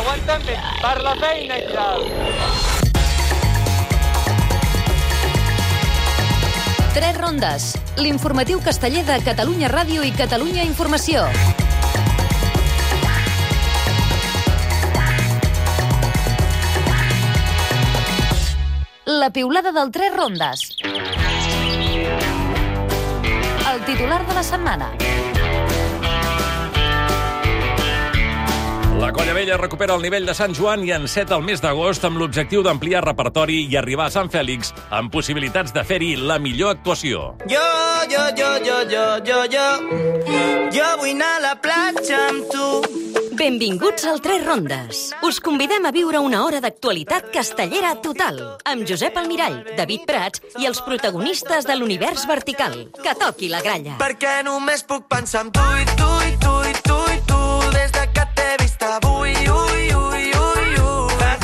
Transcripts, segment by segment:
Aguanten bé, per la feina i tal. Tres rondes. L'informatiu casteller de Catalunya Ràdio i Catalunya Informació. La piulada del Tres rondes. El titular de la setmana. La Colla Vella recupera el nivell de Sant Joan i enceta el mes d'agost amb l'objectiu d'ampliar repertori i arribar a Sant Fèlix amb possibilitats de fer-hi la millor actuació. Jo, jo, jo, jo, jo, jo, jo, jo vull anar a la platja amb tu. Benvinguts al Tres Rondes. Us convidem a viure una hora d'actualitat castellera total, amb Josep Almirall, David Prats i els protagonistes de l'univers vertical. Que toqui la gralla. Perquè només puc pensar en tu i tu i tu i tu i tu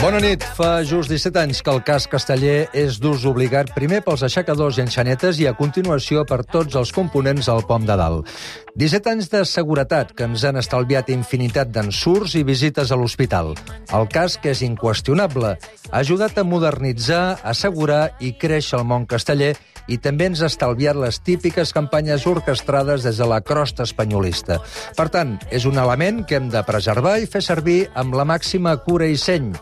Bona nit. Fa just 17 anys que el cas casteller és d'ús obligat primer pels aixecadors i enxanetes i a continuació per tots els components al pom de dalt. 17 anys de seguretat que ens han estalviat infinitat d'ensurts i visites a l'hospital. El cas que és inqüestionable. Ha ajudat a modernitzar, assegurar i créixer el món casteller i també ens ha estalviat les típiques campanyes orquestrades des de la crosta espanyolista. Per tant, és un element que hem de preservar i fer servir amb la màxima cura i seny.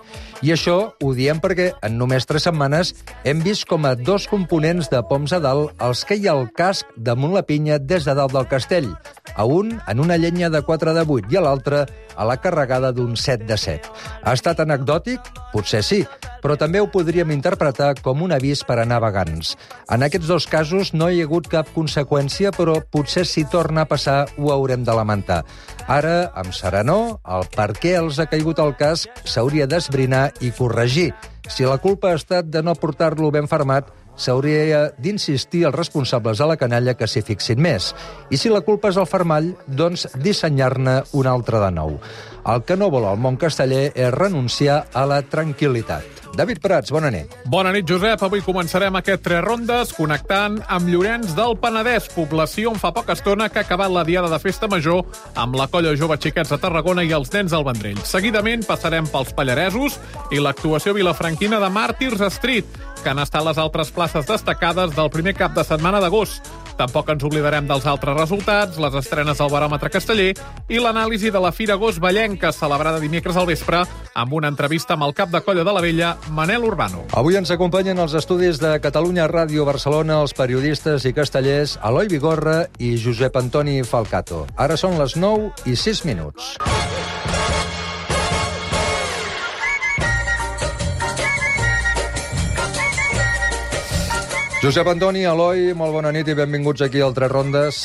I això ho diem perquè en només tres setmanes hem vist com a dos components de poms a dalt els queia el casc damunt la pinya des de dalt del castell, a un en una llenya de 4 de 8 i a l'altre a la carregada d'un 7 de 7. Ha estat anecdòtic? Potser sí, però també ho podríem interpretar com un avís per a navegants. En aquests dos casos no hi ha hagut cap conseqüència, però potser si torna a passar ho haurem de lamentar. Ara, amb serenor, el per què els ha caigut el casc s'hauria d'esbrinar i corregir. Si la culpa ha estat de no portar-lo ben fermat, s'hauria d'insistir els responsables de la canalla que s'hi fixin més. I si la culpa és el fermall, doncs dissenyar-ne un altre de nou. El que no vol el món casteller és renunciar a la tranquil·litat. David Prats, bona nit. Bona nit, Josep. Avui començarem aquest tres rondes connectant amb Llorenç del Penedès, població on fa poca estona que ha acabat la diada de festa major amb la colla jove xiquets de Tarragona i els nens del Vendrell. Seguidament passarem pels Pallaresos i l'actuació vilafranquina de Màrtirs Street, que han estat les altres places destacades del primer cap de setmana d'agost. Tampoc ens oblidarem dels altres resultats, les estrenes del baròmetre casteller i l'anàlisi de la Fira Gos Ballenca, celebrada dimecres al vespre, amb una entrevista amb el cap de colla de la vella, Manel Urbano. Avui ens acompanyen els estudis de Catalunya Ràdio Barcelona els periodistes i castellers Eloi Vigorra i Josep Antoni Falcato. Ara són les 9 i 6 minuts. Josep Antoni, Eloi, molt bona nit i benvinguts aquí al Tres Rondes.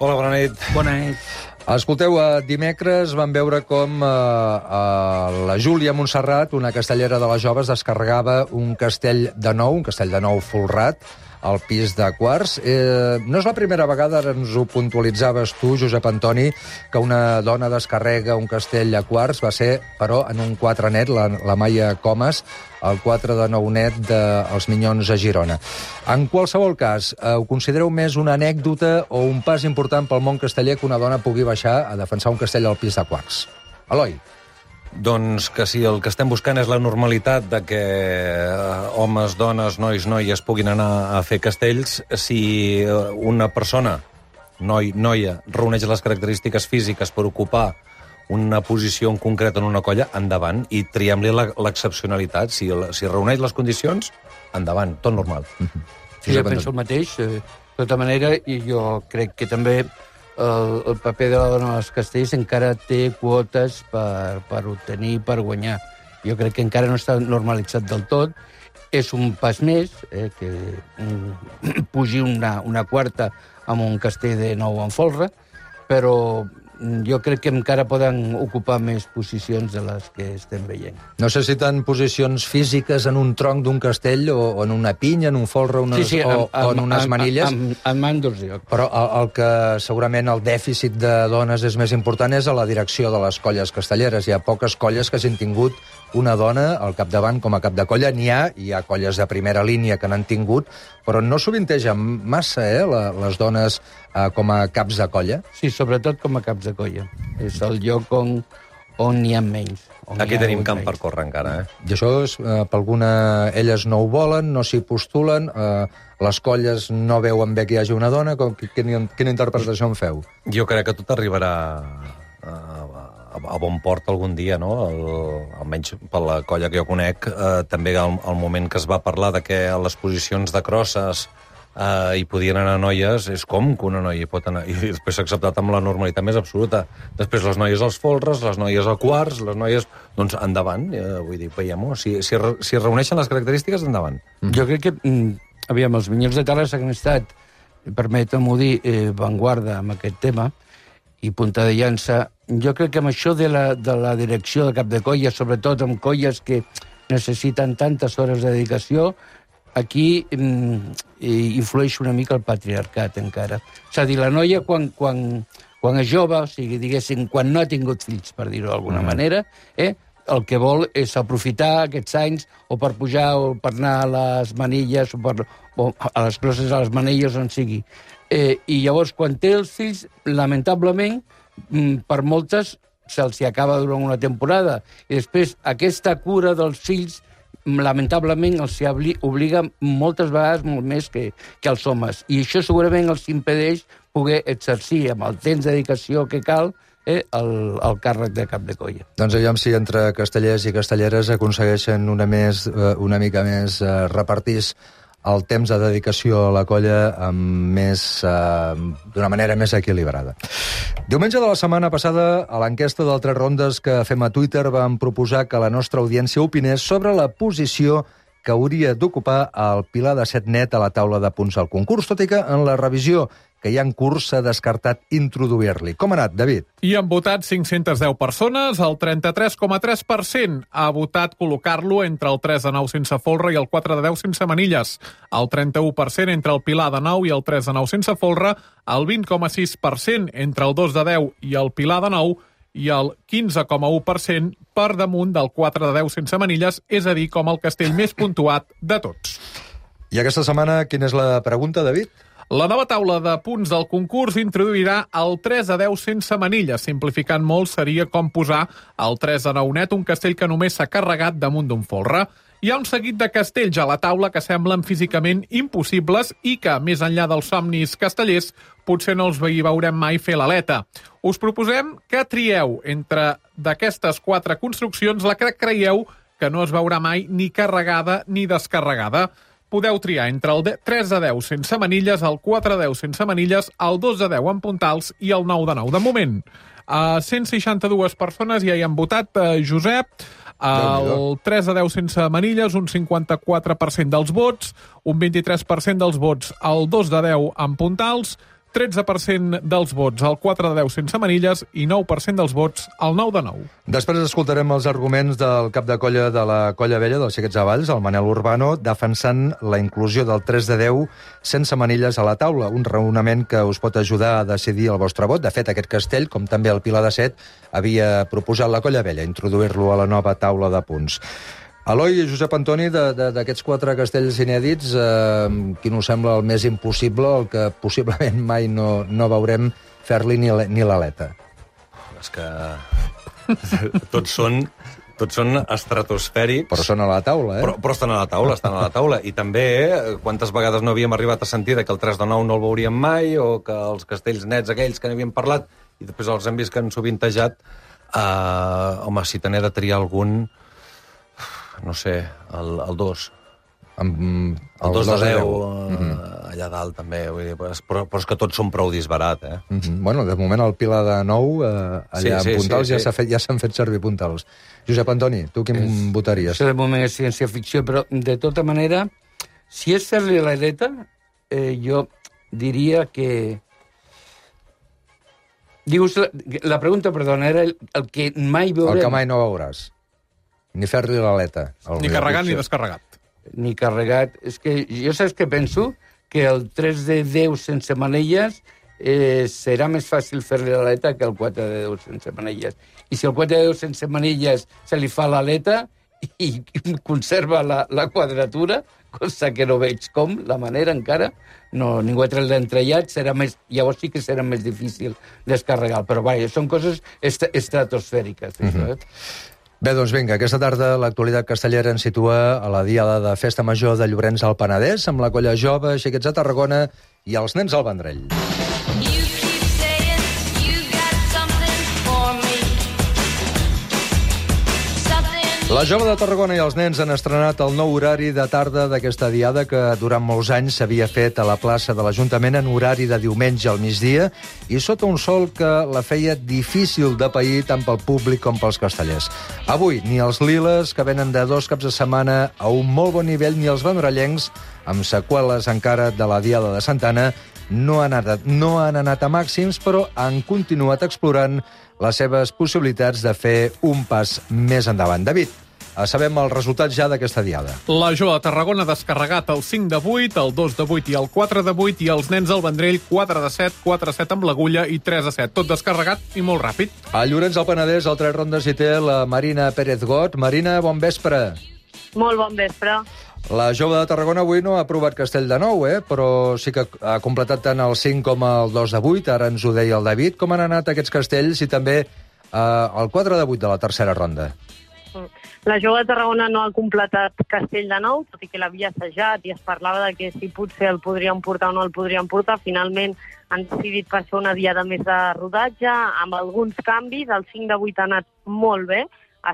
Hola, bona nit. Bona nit. Escolteu, dimecres vam veure com eh, eh, la Júlia Montserrat, una castellera de les Joves, descarregava un castell de nou, un castell de nou folrat, al pis de Quarts. Eh, no és la primera vegada, ara ens ho puntualitzaves tu, Josep Antoni, que una dona descarrega un castell a Quarts, va ser, però, en un 4 net, la, la Maia Comas, el 4 de 9 net dels Minyons a Girona. En qualsevol cas, eh, ho considereu més una anècdota o un pas important pel món casteller que una dona pugui baixar a defensar un castell al pis de Quarts? Eloi. Doncs que si el que estem buscant és la normalitat de que eh, homes, dones, nois, noies puguin anar a fer castells, si eh, una persona, noi, noia, reuneix les característiques físiques per ocupar una posició en concret en una colla, endavant, i triem-li l'excepcionalitat. Si, si reuneix les condicions, endavant, tot normal. Sí, jo penso el mateix. eh, De tota manera, i jo crec que també el, el paper de la dona als castells encara té quotes per, per obtenir, per guanyar. Jo crec que encara no està normalitzat del tot. És un pas més, eh, que mm, pugi una, una quarta amb un castell de nou en folre, però jo crec que encara poden ocupar més posicions de les que estem veient. No sé si tant posicions físiques en un tronc d'un castell o, o en una pinya, en un folre, unes, o, o en unes manilles. En, en mandos, jo. Però el, el que segurament el dèficit de dones és més important és a la direcció de les colles castelleres. Hi ha poques colles que hagin tingut una dona al capdavant com a cap de colla. N'hi ha, hi ha colles de primera línia que n'han tingut, però no sovintegen massa eh, la, les dones eh, com a caps de colla. Sí, sobretot com a caps de colla. És el lloc on, on n'hi ha menys. Aquí ha tenim camp per menys. córrer encara, eh? I això és, eh, per alguna... Elles no ho volen, no s'hi postulen, eh, les colles no veuen bé que hi hagi una dona, com, quina, quina interpretació en feu? Jo crec que tot arribarà a, a, a bon port algun dia, no? El, almenys per la colla que jo conec, eh, també al, al moment que es va parlar de que a les posicions de crosses eh, hi podien anar noies, és com que una noia hi pot anar... I després s'ha acceptat amb la normalitat més absoluta. Després les noies als folres, les noies al quarts, les noies... Doncs endavant, eh, vull dir, veiem-ho. Si, si, si es reuneixen les característiques, endavant. Jo crec que, mm, aviam, els Minyons de que han estat, permetem-ho dir, eh, vanguarda amb aquest tema, i punta de llança, jo crec que amb això de la, de la direcció de cap de colla, sobretot amb colles que necessiten tantes hores de dedicació, aquí mm, influeix una mica el patriarcat encara. És a dir, la noia quan, quan, quan és jove, o sigui, diguéssim, quan no ha tingut fills, per dir-ho d'alguna mm. manera, eh, el que vol és aprofitar aquests anys o per pujar o per anar a les manilles o, per, o a les closes a les manilles on sigui. Eh, I llavors, quan té els fills, lamentablement, mm, per moltes se'ls acaba durant una temporada. I després, aquesta cura dels fills, mm, lamentablement, els obliga moltes vegades molt més que, que els homes. I això segurament els impedeix poder exercir amb el temps de dedicació que cal eh, el, el càrrec de cap de colla. Doncs aviam si entre castellers i castelleres aconsegueixen una, més, eh, una mica més eh, repartís el temps de dedicació a la colla amb més, eh, d'una manera més equilibrada. Diumenge de la setmana passada, a l'enquesta del Tres Rondes que fem a Twitter, vam proposar que la nostra audiència opinés sobre la posició que hauria d'ocupar el Pilar de Set Net a la taula de punts al concurs, tot i que en la revisió que hi ha en curs s'ha descartat introduir-li. Com ha anat, David? I han votat 510 persones, el 33,3% ha votat col·locar-lo entre el 3 de 9 sense folre i el 4 de 10 sense manilles, el 31% entre el Pilar de 9 i el 3 de 9 sense folre, el 20,6% entre el 2 de 10 i el Pilar de 9 i el 15,1% per damunt del 4 de 10 sense manilles, és a dir, com el castell més puntuat de tots. I aquesta setmana, quina és la pregunta, David? La nova taula de punts del concurs introduirà el 3 a 10 sense manilles. Simplificant molt, seria com posar el 3 a 9 net, un castell que només s'ha carregat damunt d'un folre. Hi ha un seguit de castells a la taula que semblen físicament impossibles i que, més enllà dels somnis castellers, potser no els hi veurem mai fer l'aleta. Us proposem que trieu entre d'aquestes quatre construccions la que creieu que no es veurà mai ni carregada ni descarregada podeu triar entre el de- 3 de 10 sense manilles, el 4 de 10 sense manilles, el 2 de 10 amb puntals i el 9 de 9. De moment, uh, 162 persones ja hi han votat. Uh, Josep, el Déu-n'hi-do. 3 de 10 sense manilles, un 54% dels vots, un 23% dels vots, el 2 de 10 amb puntals, 13% dels vots al 4 de 10 sense manilles i 9% dels vots al 9 de 9. Després escoltarem els arguments del cap de colla de la Colla Vella dels Xiquets Avalls, el Manel Urbano, defensant la inclusió del 3 de 10 sense manilles a la taula, un raonament que us pot ajudar a decidir el vostre vot. De fet, aquest castell, com també el Pilar de Set, havia proposat la Colla Vella, introduir-lo a la nova taula de punts. Eloi i Josep Antoni, d'aquests quatre castells inèdits, eh, quin us sembla el més impossible, el que possiblement mai no, no veurem fer-li ni la- ni l'aleta? És que tots són, tots són estratosfèrics. Però són a la taula, eh? Però, però estan a la taula, estan a la taula. I també, eh, quantes vegades no havíem arribat a sentir que el 3 de 9 no el veuríem mai, o que els castells nets aquells que n'havíem parlat, i després els hem vist que han sovintejat, eh, home, si te n'he de triar algun, no sé, el, el 2. Amb, El 2 de 10, eh, Mhm. allà dalt també, vull dir, però, però és que tots són prou disbarat, eh? Mhm. Bueno, de moment el Pilar de Nou, eh, allà Sí, sí, sí, en puntals, sí, ja sí. s'ha fet, ja s'han fet servir puntals. Josep Antoni, tu quin És- votaries? Això de moment és ciència-ficció, però de tota manera, si és fer-li l'aleta, eh, jo diria que... Dius, la, la pregunta, perdona, era el, el que mai veurem. El que mai no veuràs. Ni fer-li l'aleta. al Ni carregat ni descarregat. Ni carregat. És que jo saps què penso? Que el 3 de 10 sense manelles eh, serà més fàcil fer-li l'aleta que el 4 de 10 sense manelles. I si el 4 de 10 sense manelles se li fa l'aleta, i conserva la, la quadratura, cosa que no veig com, la manera encara, no, ningú ha tret l'entrellat, serà més, llavors sí que serà més difícil descarregar, però vaja, són coses est estratosfèriques. Mm -hmm. Bé, doncs vinga, aquesta tarda l'actualitat castellera ens situa a la diada de Festa Major de Llorenç al Penedès, amb la colla jove, Xiquets de Tarragona i els nens al Vendrell. La jove de Tarragona i els nens han estrenat el nou horari de tarda d'aquesta diada que durant molts anys s'havia fet a la plaça de l'Ajuntament en horari de diumenge al migdia i sota un sol que la feia difícil de pair tant pel públic com pels castellers. Avui, ni els liles, que venen de dos caps de setmana a un molt bon nivell, ni els vendrellencs, amb seqüeles encara de la diada de Santana, no han, anat, no han anat a màxims, però han continuat explorant les seves possibilitats de fer un pas més endavant. David, eh, sabem el resultat ja d'aquesta diada. La Joa de Tarragona ha descarregat el 5 de 8, el 2 de 8 i el 4 de 8, i els nens al Vendrell 4 de 7, 4 de 7 amb l'agulla i 3 de 7. Tot descarregat i molt ràpid. A Llorenç del Penedès, el tres rondes hi té la Marina Pérez Got. Marina, bon vespre. Molt bon vespre. La jove de Tarragona avui no ha provat castell de nou, eh? però sí que ha completat tant el 5 com el 2 de 8, ara ens ho deia el David. Com han anat aquests castells i també eh, el 4 de 8 de la tercera ronda? La jove de Tarragona no ha completat Castell de Nou, tot i que l'havia assajat i es parlava de que si potser el podrien portar o no el podrien portar. Finalment han decidit fer una diada més de rodatge, amb alguns canvis. El 5 de 8 ha anat molt bé,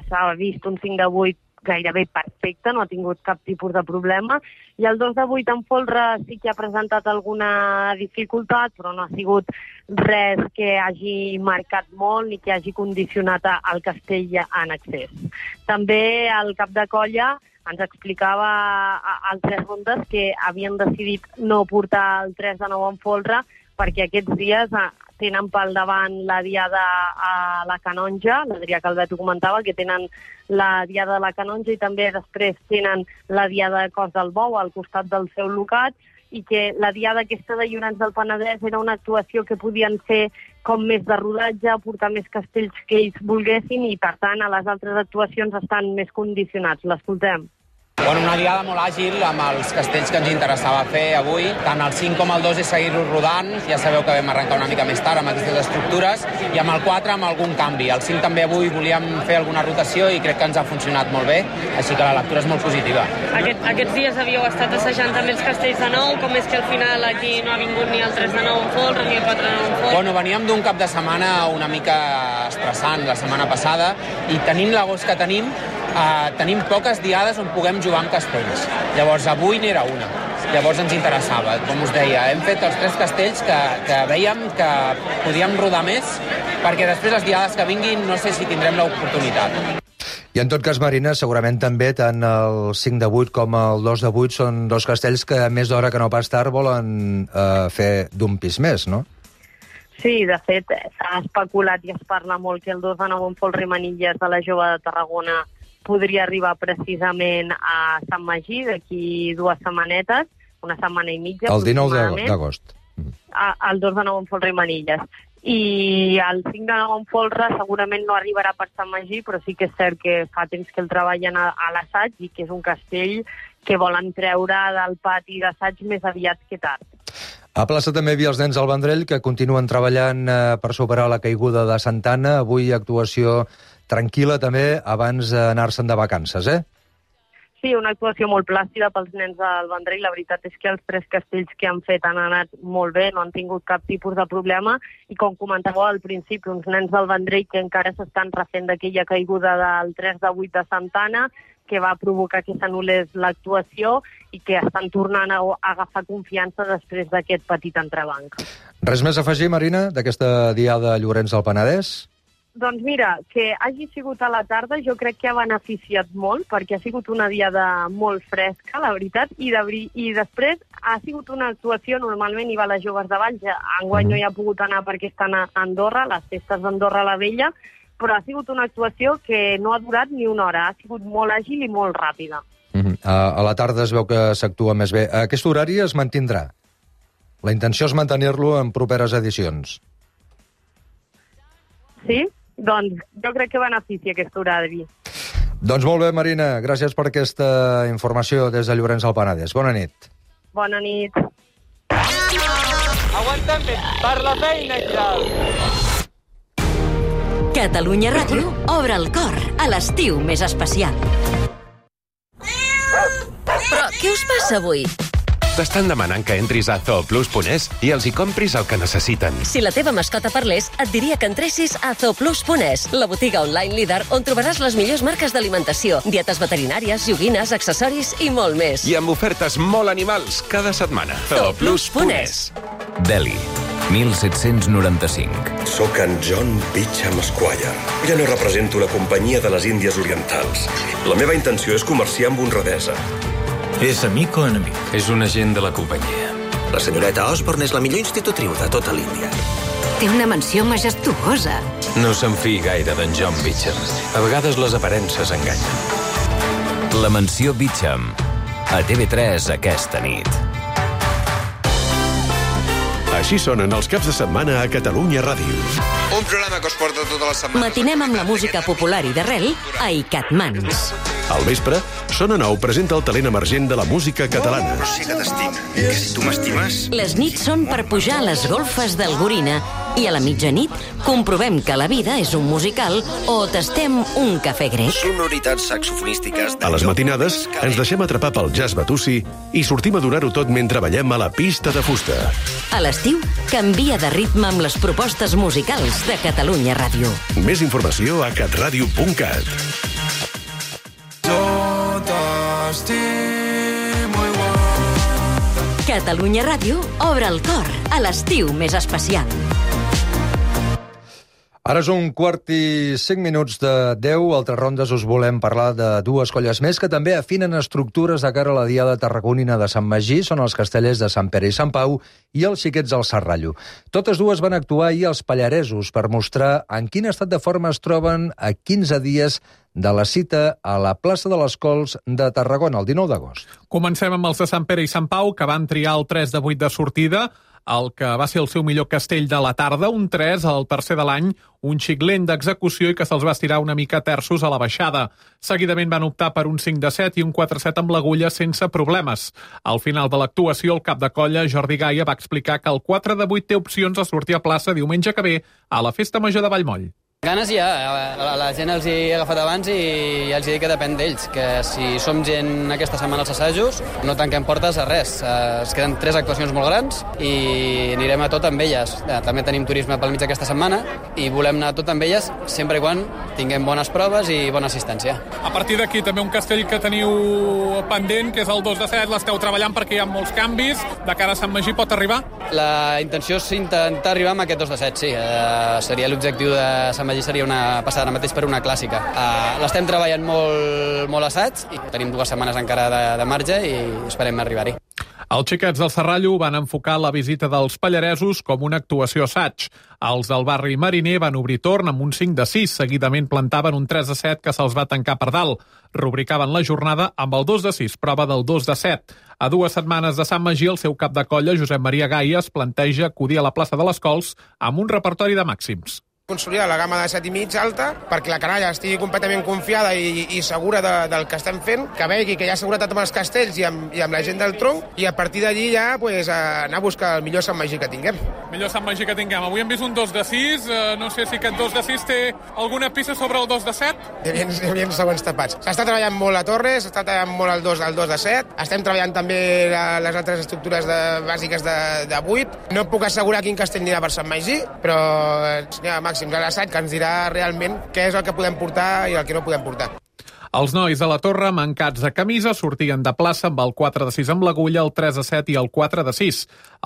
s'ha vist un 5 de 8 gairebé perfecte, no ha tingut cap tipus de problema. I el 2 de 8 en folre sí que ha presentat alguna dificultat, però no ha sigut res que hagi marcat molt ni que hagi condicionat a- el castell en excés. També el cap de colla ens explicava a- al tres rondes que havien decidit no portar el 3 de 9 en folre perquè aquests dies eh, tenen pel davant la diada a la Canonja, l'Adrià Calvet ho comentava, que tenen la diada de la Canonja i també després tenen la diada de Cos del Bou al costat del seu locat i que la diada aquesta de Llorenç del Penedès era una actuació que podien fer com més de rodatge, portar més castells que ells volguessin i, per tant, a les altres actuacions estan més condicionats. L'escoltem. Bueno, una diada molt àgil amb els castells que ens interessava fer avui. Tant el 5 com el 2 és seguir-ho rodant. Ja sabeu que vam arrencar una mica més tard amb aquestes estructures. I amb el 4 amb algun canvi. El 5 també avui volíem fer alguna rotació i crec que ens ha funcionat molt bé. Així que la lectura és molt positiva. Aquest, aquests dies havíeu estat assajant també els castells de nou, com és que al final aquí no ha vingut ni el 3 de 9 en folre ni el 4 de 9 en folre? Bueno, veníem d'un cap de setmana una mica estressant la setmana passada i tenint l'agost que tenim, eh, tenim poques diades on puguem jugar amb castells. Llavors, avui n'era una. Llavors ens interessava, com us deia, hem fet els tres castells que, que veiem que podíem rodar més, perquè després les diades que vinguin no sé si tindrem l'oportunitat. I en tot cas, Marina, segurament també tant el 5 de 8 com el 2 de 8 són dos castells que més d'hora que no pas tard volen eh, fer d'un pis més, no? Sí, de fet, s'ha especulat i es parla molt que el 2 de 9 en folre i manilles de la jove de Tarragona podria arribar precisament a Sant Magí d'aquí dues setmanetes, una setmana i mitja El 19 de- aproximadament. d'agost. a- el 2 de 9 en folre i manilles. I el 5 de 9 en folre segurament no arribarà per Sant Magí, però sí que és cert que fa temps que el treballen a, a l'assaig i que és un castell que volen treure del pati d'assaig més aviat que tard. A plaça també hi havia els nens al Vendrell que continuen treballant eh, per superar la caiguda de Santana. Avui actuació tranquil·la també abans d'anar-se'n de vacances, eh? Sí, una actuació molt plàcida pels nens del Vendrell. La veritat és que els tres castells que han fet han anat molt bé, no han tingut cap tipus de problema. I com comentàveu al principi, uns nens del Vendrell que encara s'estan refent d'aquella caiguda del 3 de 8 de Santana, que va provocar que s'anul·lés l'actuació i que estan tornant a, agafar confiança després d'aquest petit entrebanc. Res més a afegir, Marina, d'aquesta diada Llorenç del Penedès? Doncs mira, que hagi sigut a la tarda jo crec que ha beneficiat molt perquè ha sigut una diada molt fresca, la veritat, i, de, i després ha sigut una actuació, normalment hi va les joves de Valls, enguany no hi ha pogut anar perquè estan a Andorra, les festes d'Andorra la Vella, però ha sigut una actuació que no ha durat ni una hora, ha sigut molt àgil i molt ràpida. Uh -huh. a, a la tarda es veu que s'actua més bé. Aquest horari es mantindrà. La intenció és mantenir-lo en properes edicions. Sí? Doncs jo crec que beneficia aquest horari. Doncs molt bé, Marina, gràcies per aquesta informació des de Llorenç del Penedès. Bona nit. Bona nit. Aguanta'm bé, per la feina i tal. Catalunya Ràdio obre el cor a l'estiu més especial. Però què us passa avui? T'estan demanant que entris a zooplus.es i els hi compris el que necessiten. Si la teva mascota parlés, et diria que entressis a zooplus.es, la botiga online líder on trobaràs les millors marques d'alimentació, dietes veterinàries, joguines, accessoris i molt més. I amb ofertes molt animals cada setmana. Zooplus.es. Delhi, 1795. Soc en John Beecham Squire. Ja no represento la companyia de les Índies Orientals. La meva intenció és comerciar amb honradesa. És amic o enemic? És un agent de la companyia. La senyoreta Osborne és la millor institutriu de tota l'Índia. Té una mansió majestuosa. No se'n fi gaire d'en John Beecham. A vegades les aparences enganyen. La mansió Beecham. A TV3 aquesta nit. Així sonen els caps de setmana a Catalunya Ràdio. Un programa que us porta tota la setmana. Matinem amb la música popular i d'arrel a Icatmans. Al vespre, Sona Nou presenta el talent emergent de la música catalana. Sí que t'estim. Que si tu m'estimes... Les nits són per pujar a les golfes del Gorina i a la mitjanit comprovem que la vida és un musical o tastem un cafè grec. Sonoritats saxofonístiques A les matinades, ens deixem atrapar pel jazz batussi i sortim a donar-ho tot mentre ballem a la pista de fusta. A l'estiu, canvia de ritme amb les propostes musicals de Catalunya Ràdio. Més informació a catradio.cat. Yo t'estimo igual. Catalunya Ràdio obre el cor a l'estiu més especial. Ara és un quart i cinc minuts de 10. Altres rondes us volem parlar de dues colles més que també afinen estructures de cara a la Diada Tarragonina de Sant Magí. Són els castellers de Sant Pere i Sant Pau i els xiquets del Serrallo. Totes dues van actuar ahir als Pallaresos per mostrar en quin estat de forma es troben a 15 dies de la cita a la plaça de les Cols de Tarragona, el 19 d'agost. Comencem amb els de Sant Pere i Sant Pau, que van triar el 3 de 8 de sortida, el que va ser el seu millor castell de la tarda, un 3, el tercer de l'any, un xic lent d'execució i que se'ls va estirar una mica terços a la baixada. Seguidament van optar per un 5 de 7 i un 4-7 amb l'agulla sense problemes. Al final de l'actuació, el cap de colla, Jordi Gaia, va explicar que el 4 de 8 té opcions a sortir a plaça diumenge que ve a la Festa Major de Vallmoll. Ganes hi ha, la, la gent els hi he agafat abans i ja els he dit que depèn d'ells, que si som gent aquesta setmana als assajos, no tanquem portes a res. Eh, Es queden tres actuacions molt grans i anirem a tot amb elles. Eh, També tenim turisme pel mig aquesta setmana i volem anar a tot amb elles sempre i quan tinguem bones proves i bona assistència. A partir d'aquí també un castell que teniu pendent, que és el 2 de 7, l'esteu treballant perquè hi ha molts canvis. De cara a Sant Magí pot arribar? La intenció és intentar arribar amb aquest 2 de 7, sí. Eh, seria l'objectiu de Sant Magí seria una passada ara mateix per una clàssica. Uh, L'estem treballant molt, molt assaig i tenim dues setmanes encara de, de marge i esperem arribar-hi. Els xiquets del Serrallo van enfocar la visita dels Pallaresos com una actuació assaig. Els del barri Mariner van obrir torn amb un 5 de 6, seguidament plantaven un 3 de 7 que se'ls va tancar per dalt. Rubricaven la jornada amb el 2 de 6, prova del 2 de 7. A dues setmanes de Sant Magí, el seu cap de colla, Josep Maria Gaia, es planteja acudir a la plaça de les Cols amb un repertori de màxims consolidar la gamma de 7 i mig alta perquè la canalla estigui completament confiada i, i segura de, del que estem fent, que vegi que hi ha seguretat amb els castells i amb, i amb la gent del tronc i a partir d'allí ja pues, anar a buscar el millor Sant Magí que tinguem. Millor Sant Magí que tinguem. Avui hem vist un 2 de 6, eh, no sé si aquest 2 de 6 té alguna pista sobre el 2 de 7? Hi havia, hi havia segons tapats. S'està treballant molt a Torres, s'està treballant molt el 2 del 2 de 7, estem treballant també les altres estructures de, bàsiques de, de 8. No puc assegurar quin castell anirà per Sant Magí, però n'hi ha màxims a l'assaig que ens dirà realment què és el que podem portar i el que no podem portar. Els nois de la torre, mancats de camisa, sortien de plaça amb el 4 de 6 amb l'agulla, el 3 de 7 i el 4 de 6.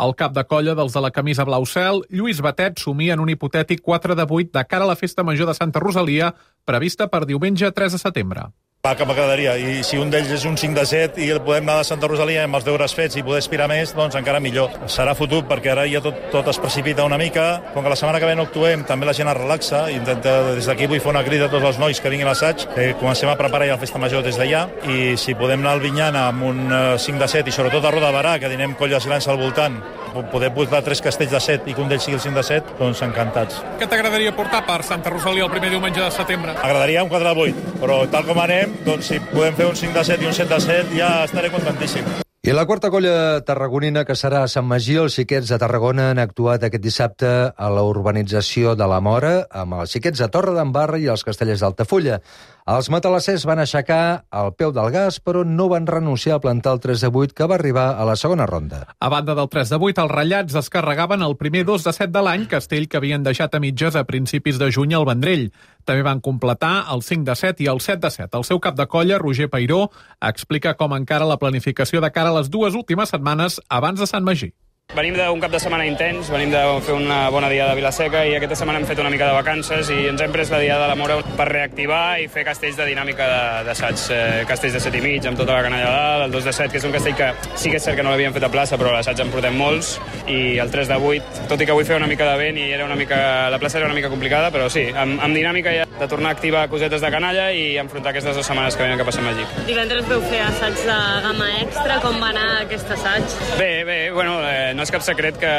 El cap de colla dels de la camisa blau cel, Lluís Batet, somia en un hipotètic 4 de 8 de cara a la Festa Major de Santa Rosalia, prevista per diumenge 3 de setembre. Va, que m'agradaria, i si un d'ells és un 5 de 7 i el podem anar de Santa Rosalia amb els deures fets i poder aspirar més, doncs encara millor. Serà fotut perquè ara ja tot, tot es precipita una mica. Com que la setmana que ve no actuem, també la gent es relaxa. I intenta, des d'aquí vull fer una crida a tots els nois que vinguin a l'assaig, que comencem a preparar ja la festa major des d'allà, i si podem anar al Vinyana amb un eh, 5 de 7 i sobretot a Roda de Barà, que dinem colles grans al voltant, Poder portar tres castells de set i que un d'ells sigui el 5 de set, doncs encantats. Què t'agradaria portar per Santa Rosalia el primer diumenge de setembre? M'agradaria un 4 de 8, però tal com anem, doncs si podem fer un 5 de 7 i un 7 de 7 ja estaré contentíssim. I la quarta colla tarragonina, que serà a Sant Magí, els xiquets de Tarragona han actuat aquest dissabte a la urbanització de la Mora, amb els xiquets de Torre d'Embarra i els castellers d'Altafulla. Els matalassers van aixecar el peu del gas, però no van renunciar a plantar el 3 de 8, que va arribar a la segona ronda. A banda del 3 de 8, els ratllats descarregaven el primer 2 de 7 de l'any, castell que havien deixat a mitges a principis de juny al Vendrell. També van completar el 5 de 7 i el 7 de 7. El seu cap de colla, Roger Peiró, explica com encara la planificació de cara a les dues últimes setmanes abans de Sant Magí. Venim d'un cap de setmana intens, venim de fer una bona dia de Vilaseca i aquesta setmana hem fet una mica de vacances i ens hem pres la dia de la Mora per reactivar i fer castells de dinàmica d'assaig, eh, castells de 7 i mig amb tota la canalla de dalt, el 2 de 7, que és un castell que sí que és cert que no l'havíem fet a plaça, però a l'assaig en portem molts, i el 3 de 8, tot i que avui feia una mica de vent i era una mica, la plaça era una mica complicada, però sí, amb, amb dinàmica ja de tornar a activar cosetes de canalla i enfrontar aquestes dues setmanes que venen a Sant Magí. Divendres veu fer assaig de gamma extra, com va anar aquest assaig? Bé, bé, bueno, eh, no és cap secret que,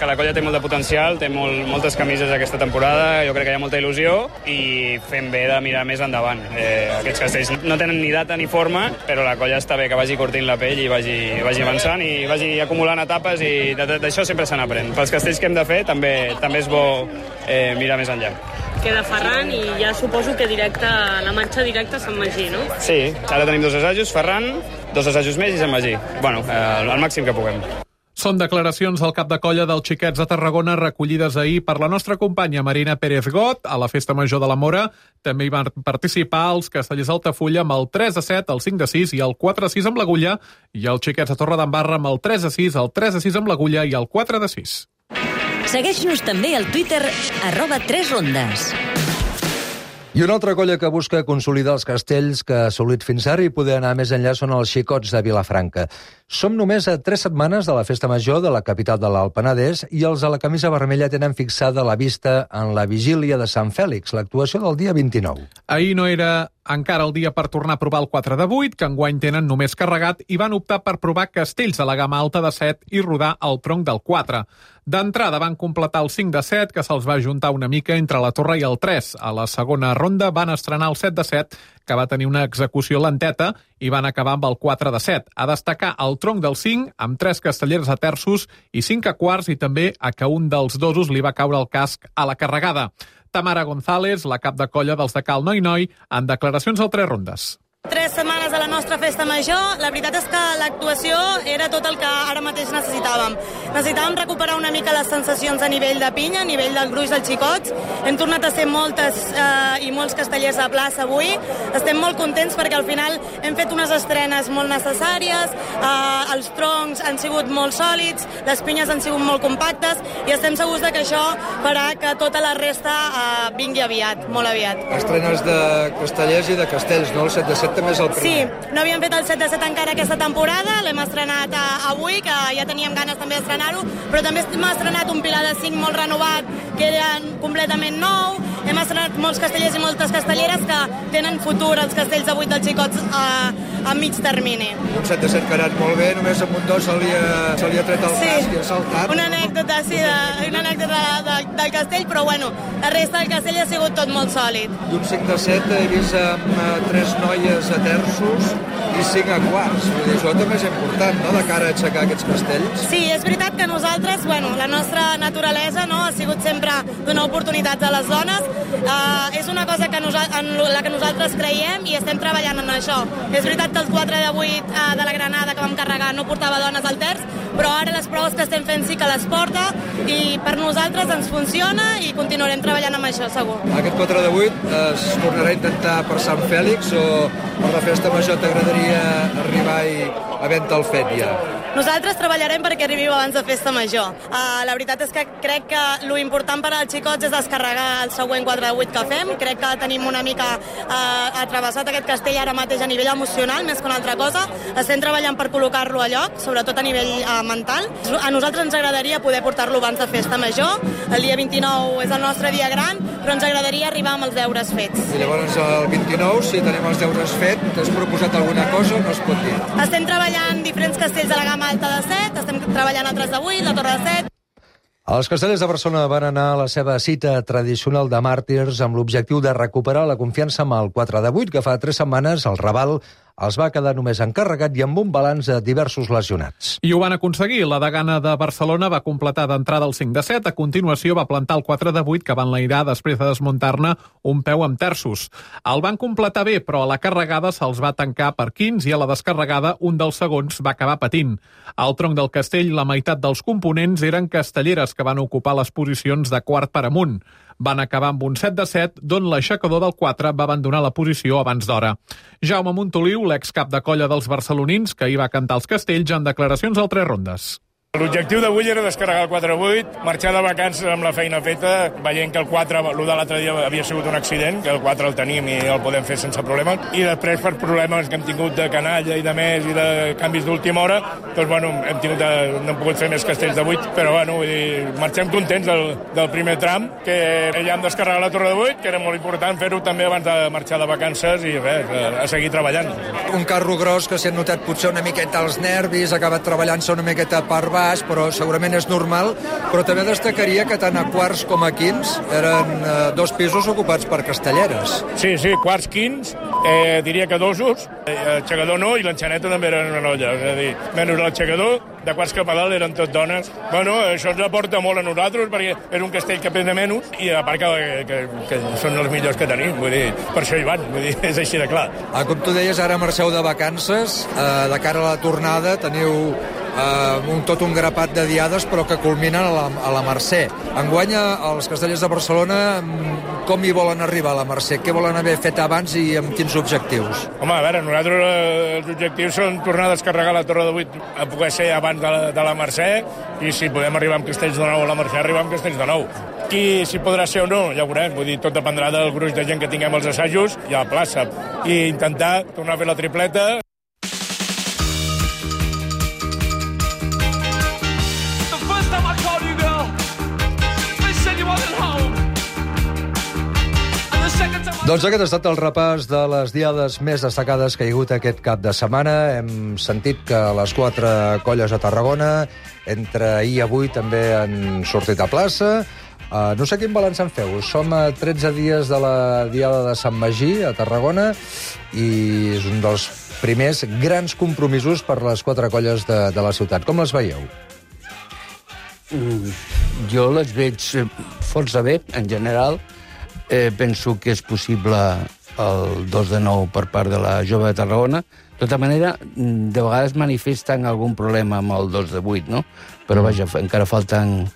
que la colla té molt de potencial, té molt, moltes camises aquesta temporada, jo crec que hi ha molta il·lusió i fem bé de mirar més endavant. Eh, aquests castells no tenen ni data ni forma, però la colla està bé que vagi curtint la pell i vagi, vagi avançant i vagi acumulant etapes i d'això sempre se n'aprèn. Pels castells que hem de fer també també és bo eh, mirar més enllà. Queda Ferran i ja suposo que directe, la marxa directa a Sant Magí, no? Sí, ara tenim dos assajos, Ferran, dos assajos més i Sant Magí. Bueno, eh, el màxim que puguem. Són declaracions del cap de colla dels xiquets de Tarragona recollides ahir per la nostra companya Marina Pérez Got a la Festa Major de la Mora. També hi van participar els castellers d'Altafulla amb el 3 de 7, el 5 de 6 i el 4 de 6 amb l'agulla i els xiquets de Torre d'Embarra amb el 3 de 6, el 3 de 6 amb l'agulla i el 4 de 6. Segueix-nos també al Twitter, arroba 3 rondes. I una altra colla que busca consolidar els castells que ha assolit fins ara i poder anar més enllà són els xicots de Vilafranca. Som només a tres setmanes de la festa major de la capital de l'Alt Penedès i els a la camisa vermella tenen fixada la vista en la vigília de Sant Fèlix, l'actuació del dia 29. Ahir no era encara el dia per tornar a provar el 4 de 8, que enguany tenen només carregat, i van optar per provar castells de la gamma alta de 7 i rodar el tronc del 4. D'entrada van completar el 5 de 7, que se'ls va juntar una mica entre la torre i el 3. A la segona ronda van estrenar el 7 de 7, que va tenir una execució lenteta, i van acabar amb el 4 de 7. A destacar el tronc del 5, amb 3 castellers a terços i 5 a quarts, i també a que un dels dosos li va caure el casc a la carregada. Tamara González, la cap de colla dels de Cal Noi Noi, en declaracions al Tres Rondes. Tres setmanes a la nostra festa major. La veritat és que l'actuació era tot el que ara mateix necessitàvem. Necessitàvem recuperar una mica les sensacions a nivell de pinya, a nivell del gruix dels xicots. Hem tornat a ser moltes eh, i molts castellers a plaça avui. Estem molt contents perquè al final hem fet unes estrenes molt necessàries, eh, els troncs han sigut molt sòlids, les pinyes han sigut molt compactes i estem segurs de que això farà que tota la resta eh, vingui aviat, molt aviat. Estrenes de castellers i de castells, no? El 7 de 7 també és el Sí, primer. no havíem fet el 7 de 7 encara aquesta temporada, l'hem estrenat a, avui, que ja teníem ganes també d'estrenar-ho, però també hem estrenat un pilar de 5 molt renovat, que era completament nou, hem estrenat molts castellers i moltes castelleres que tenen futur els castells de 8 dels xicots a, a mig termini. Un 7 de 7 que ha anat molt bé, només amb un dos se li ha, se li ha tret el Sí. casc i ha saltat. Una anècdota, sí, de, una anècdota de, de, del castell, però bueno, la resta del castell ha sigut tot molt sòlid. I un 5 de 7 he vist amb eh, tres noies a terços i 5 a quarts. Vull dir, això també és important, no?, de cara a aixecar aquests castells. Sí, és veritat que nosaltres, bueno, la nostra naturalesa no, ha sigut sempre donar oportunitats a les dones. Uh, és una cosa que en la que nosaltres creiem i estem treballant en això. És veritat que el 4 de 8 uh, de la Granada que vam carregar no portava dones al terç, però ara les proves que estem fent sí que les porta i per nosaltres ens funciona i continuarem treballant amb això, segur. Aquest 4 de 8 es tornarà a intentar per Sant Fèlix o per la festa major t'agradaria arribar i havent-te el fet ja? Nosaltres treballarem perquè arribi abans de festa major. Uh, la veritat és que crec que lo important per als xicots és descarregar el següent 4 de 8 que fem. Crec que tenim una mica eh, atravessat aquest castell ara mateix a nivell emocional, més que una altra cosa. Estem treballant per col·locar-lo a lloc, sobretot a nivell eh, mental. A nosaltres ens agradaria poder portar-lo abans de festa major. El dia 29 és el nostre dia gran, però ens agradaria arribar amb els deures fets. I llavors el 29, si tenim els deures fets, t'has proposat alguna cosa o no es pot dir? Estem treballant diferents castells de la gamma alta de 7, estem treballant a 3 de 8, la Torre de 7, Els castellers de Barcelona van anar a la seva cita tradicional de màrtirs amb l'objectiu de recuperar la confiança amb el 4 de 8, que fa tres setmanes el Raval els va quedar només encarregat i amb un balanç de diversos lesionats. I ho van aconseguir. La degana de Barcelona va completar d'entrada el 5 de 7. A continuació va plantar el 4 de 8, que va enlairar després de desmuntar-ne un peu amb terços. El van completar bé, però a la carregada se'ls va tancar per 15 i a la descarregada un dels segons va acabar patint. Al tronc del castell, la meitat dels components eren castelleres que van ocupar les posicions de quart per amunt. Van acabar amb un 7 de 7, d'on l'aixecador del 4 va abandonar la posició abans d'hora. Jaume Montoliu, l'excap de colla dels barcelonins, que hi va cantar els castells en declaracions al Tres Rondes. L'objectiu d'avui era descarregar el 4-8, marxar de vacances amb la feina feta, veient que el 4, el de l'altre dia havia sigut un accident, que el 4 el tenim i el podem fer sense problemes, i després per problemes que hem tingut de canalla i de més i de canvis d'última hora, doncs bueno, hem tingut de, no hem pogut fer més castells de 8, però bueno, vull dir, marxem contents del, del primer tram, que ja hem descarregat la torre de 8, que era molt important fer-ho també abans de marxar de vacances i res, a, a seguir treballant. Un carro gros que s'ha notat potser una miqueta els nervis, ha acabat treballant-se una miqueta per baix, però segurament és normal, però també destacaria que tant a quarts com a quins eren eh, dos pisos ocupats per castelleres. Sí, sí, quarts, quins, eh, diria que dosos, eh, aixecador no, i l'enxaneta també era una noia, és a dir, menys l'aixecador, de quarts cap a dalt eren tot dones. Bueno, això ens aporta molt a nosaltres, perquè és un castell que pesa menys, i a part que, que, que són els millors que tenim, vull dir, per això hi van, vull dir, és així de clar. Ah, com tu deies, ara marxeu de vacances, eh, de cara a la tornada teniu eh, un, tot un grapat de diades però que culminen a la, a la Mercè. Enguany els castellers de Barcelona mm, com hi volen arribar a la Mercè? Què volen haver fet abans i amb quins objectius? Home, a veure, nosaltres eh, els objectius són tornar a descarregar la Torre de 8 a poder ser abans de la, de la Mercè i si podem arribar amb castells de nou a la Mercè, arribar amb castells de nou. Qui si podrà ser o no, ja ho veurem. Vull dir, tot dependrà del gruix de gent que tinguem als assajos i a la plaça. I intentar tornar a fer la tripleta Doncs aquest ha estat el repàs de les diades més destacades que hi ha hagut aquest cap de setmana. Hem sentit que les quatre colles a Tarragona, entre ahir i avui, també han sortit a plaça. Uh, no sé quin balanç en feu. Som a 13 dies de la Diada de Sant Magí, a Tarragona, i és un dels primers grans compromisos per les quatre colles de, de la ciutat. Com les veieu? Mm, jo les veig eh, força bé, en general. Eh, penso que és possible el 2 de 9 per part de la jove de Tarragona. De tota manera, mm, de vegades manifesten algun problema amb el 2 de 8, no? Però, vaja, fa- encara falten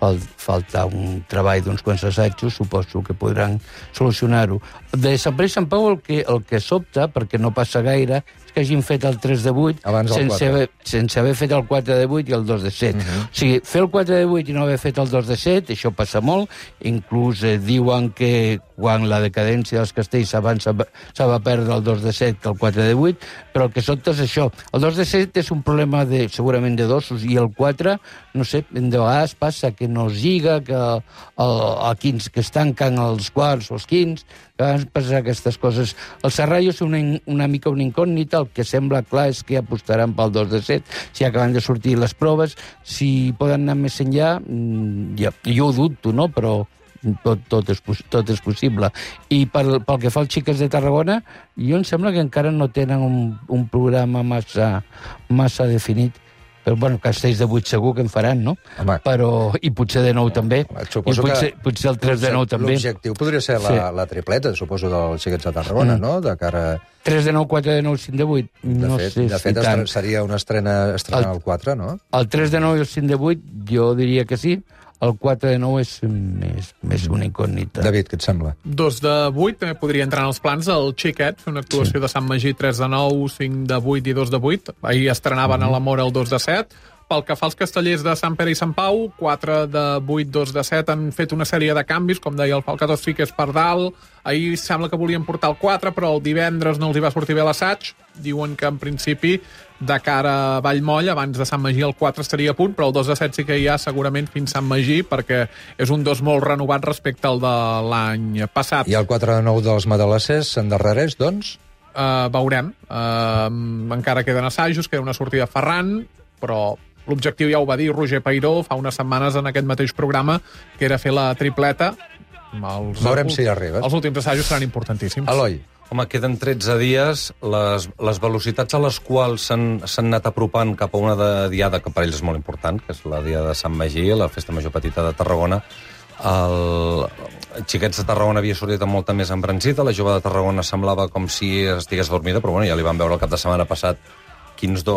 fal, falta un treball d'uns quants assajos, suposo que podran solucionar-ho. De Sant Pere i Sant Pau el que, el que sobta, perquè no passa gaire, que hagin fet el 3 de 8 Abans sense, 4. haver, sense haver fet el 4 de 8 i el 2 de 7. Uh -huh. O sigui, fer el 4 de 8 i no haver fet el 2 de 7, això passa molt. Inclús eh, diuen que quan la decadència dels castells abans se va- perdre el 2 de 7 que el 4 de 8, però el que sobta és això. El 2 de 7 és un problema de, segurament de dosos, i el 4, no sé, de vegades passa que no es lliga, que, el, el, quins, que es tanquen els quarts o els quins, que a vegades passen aquestes coses. El Serrallo és una, una mica una incògnita, el que sembla clar és que apostaran pel 2 de 7, si acaben de sortir les proves, si poden anar més enllà, mm, ja, jo ho dubto, no?, però tot, tot, és, tot és possible. I pel, pel que fa als xiques de Tarragona, jo em sembla que encara no tenen un, un programa massa, massa definit però, bueno, castells de 8 segur que en faran, no? Home. Però, I potser de 9 també. Suposo I potser, que potser el 3 de 9 també. L'objectiu podria ser la, Sí. la tripleta, suposo, dels xiquets de Tarragona, Mm. no? De cara... 3 de 9, 4 de 9, 5 de 8. De no fet, sé de fet estre- seria una estrena, estrena El- al 4, no? El 3 de 9 i el 5 de 8, jo diria que sí. El 4 de 9 és més, més una incògnita. David, què et sembla? Dos de 8 també podria entrar en els plans. El Xiquet, fer una actuació sí. de Sant Magí 3 de 9, 5 de 8 i 2 de 8. Ahir estrenaven Mhm. a la Mora el 2 de 7. Pel que fa als castellers de Sant Pere i Sant Pau, 4 de 8, 2 de 7 han fet una sèrie de canvis, com deia el Falcató sí que és per dalt. Ahir sembla que volien portar el 4, però el divendres no els hi va sortir bé l'assaig. Diuen que en principi de cara a Vallmoll, abans de Sant Magí el 4 estaria a punt, però el 2 de 7 sí que hi ha segurament fins Sant Magí, perquè és un 2 molt renovat respecte al de l'any passat. I el 4 de 9 dels Madalassers s'endarrereix, doncs? Uh, veurem. Uh, encara queden assajos, queda una sortida a Ferran, però l'objectiu ja ho va dir Roger Pairó fa unes setmanes en aquest mateix programa, que era fer la tripleta. Els, Veurem si hi arribes. Els últims assajos seran importantíssims. Eloi. Home, queden 13 dies, les, les velocitats a les quals s'han anat apropant cap a una de diada que per ells és molt important, que és la diada de Sant Magí, la Festa Major Petita de Tarragona. El, Xiquets de Tarragona havia sortit amb molta més embranzida, la jove de Tarragona semblava com si estigués dormida, però bueno, ja li van veure el cap de setmana passat quins, do,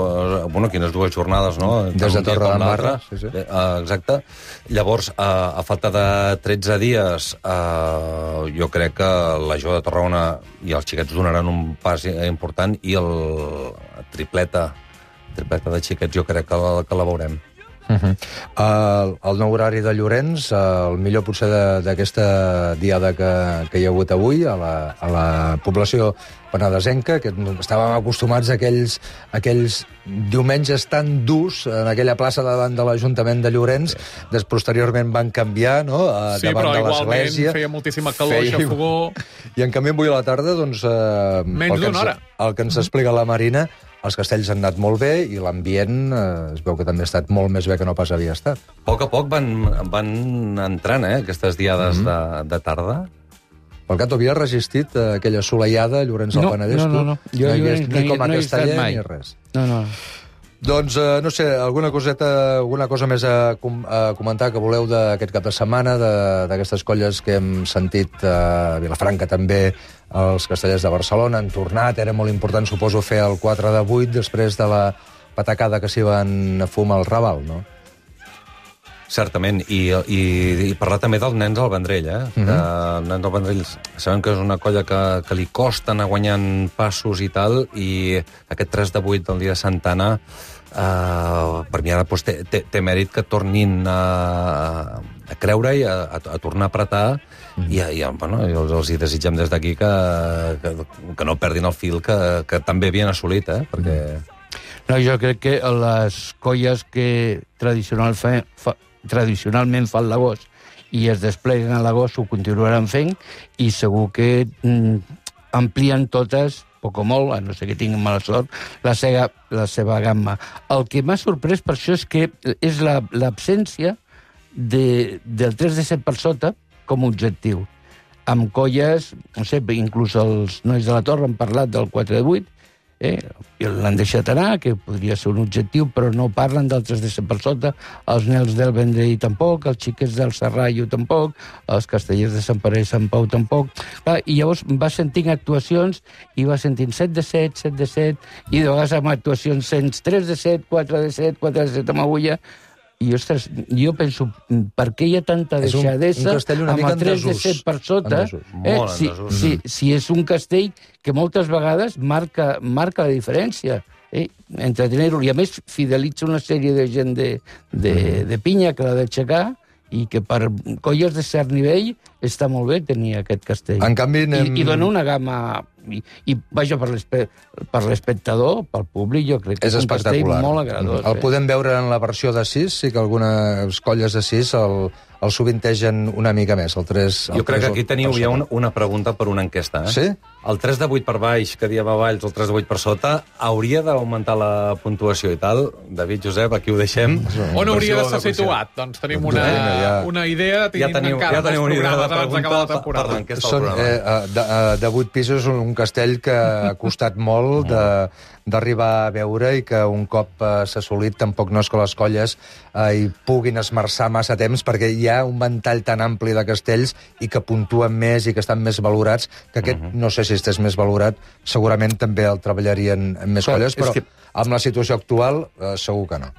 bueno, quines dues jornades, no? Des de Torre com d'Embarra, l'altre. sí, sí. Eh, uh, exacte. Llavors, uh, a falta de 13 dies, uh, jo crec que la jove de Tarragona i els xiquets donaran un pas important i el tripleta, tripleta de xiquets jo crec que la, que la veurem. Uh -huh. el, el nou horari de Llorenç, el millor potser de- d'aquesta diada que, que hi ha hagut avui a la, a la població penedesenca, que estàvem acostumats a aquells, a aquells diumenges tan durs en aquella plaça davant de l'Ajuntament de Llorenç, des, posteriorment van canviar no? a, Sí, davant però de igualment l'església. feia moltíssima calor, Feia- xafogó... I en canvi avui a la tarda, doncs... Eh, Menys d'una hora. El que ens explica la Marina, els castells han anat molt bé i l'ambient eh, es veu que també ha estat molt més bé que no pas havia estat. A poc a poc van, van entrant, eh, aquestes diades mm -hmm. de, de tarda. El Gato havia resistit eh, aquella assolellada a Llorenç del No, Penedès, no, no, tu? no. Jo- no hi no ni com a no casteller ni res. No, no. Doncs, eh, no sé, alguna coseta, alguna cosa més a, com, a comentar que voleu d'aquest cap de setmana, de- d'aquestes colles que hem sentit eh, a Vilafranca també, els castellers de Barcelona han tornat, era molt important, suposo, fer el 4 de 8 després de la patacada que s'hi van fumar al Raval, no? Certament, i, i, i parlar també dels nens del Vendrell, eh? Mm -hmm. de, els nens del Vendrell sabem que és una colla que, que li costa anar guanyant passos i tal, i aquest 3 de 8 del dia de Santana Uh, per mi ara doncs, té, té, té mèrit que tornin a, a creure i a, a, a tornar a apretar i, i, bueno, els, els hi desitgem des d'aquí que, que, que no perdin el fil que, que també havien assolit, eh? perquè No, jo crec que les colles que tradicional fa, fa, tradicionalment fan l'agost i es despleguen a l'agost ho continuaran fent i segur que mm, amplien totes poc o molt, no sé que tinguin mala sort, la seva, la seva gamma. El que m'ha sorprès per això és que és la- l'absència de, del 3 de 7 per sota com a objectiu. Amb colles, no sé, inclús els nois de la Torre han parlat del 4 de 8, eh? l'han deixat anar, que podria ser un objectiu, però no parlen 3 de 7 per sota, els nels del Vendrell tampoc, els xiquets del Serrallo tampoc, els castellers de Sant Pere i Sant Pau tampoc. Clar, I llavors va sentint actuacions i va sentint 7 de 7, 7 de 7, i de vegades amb actuacions sents 3 de 7, 4 de 7, 4 de 7 amb agulla, i, ostres, jo penso, per què hi ha tanta un- deixadesa un una amb el 3 de en desús. 7 per sota? Eh, si, desús. si, si és un castell que moltes vegades marca, marca la diferència. Eh? Entretenir-lo. I a més fidelitza una sèrie de gent de, de, de pinya que l'ha d'aixecar i que per colles de cert nivell està molt bé tenir aquest castell. En canvi, anem- I, i dona una gamma... I, i vaja, per l'espe- per l'espectador, pel públic, jo crec que És és, un castell molt agradós. El eh? podem veure en la versió de 6, sí que algunes colles de 6 el, el sovintegen una mica més, el 3... El Jo crec 3 que aquí teniu per ja una, una pregunta per una enquesta. Eh? Sí? El 3 de 8 per baix, que dia va valls, el 3 de 8 per sota, hauria d'augmentar la puntuació i tal? David, Josep, aquí ho deixem. On hauria de ser situat? Doncs tenim una, Vinga, ja. una idea, tenim Ja teniu- encara ja teniu una idea de pregunta temporada. per l'enquesta del Són, programa. eh, eh, de, eh, de 8 pisos, un, un castell que ha costat molt de d'arribar a veure i que un cop eh, s'ha assolit tampoc no és que les colles eh, hi puguin esmerçar massa temps perquè hi ha un ventall tan ampli de castells i que puntuen més i que estan més valorats que aquest, no sé si estés més valorat, segurament també el treballarien en més Clar, colles, però que- amb la situació actual eh, segur que no.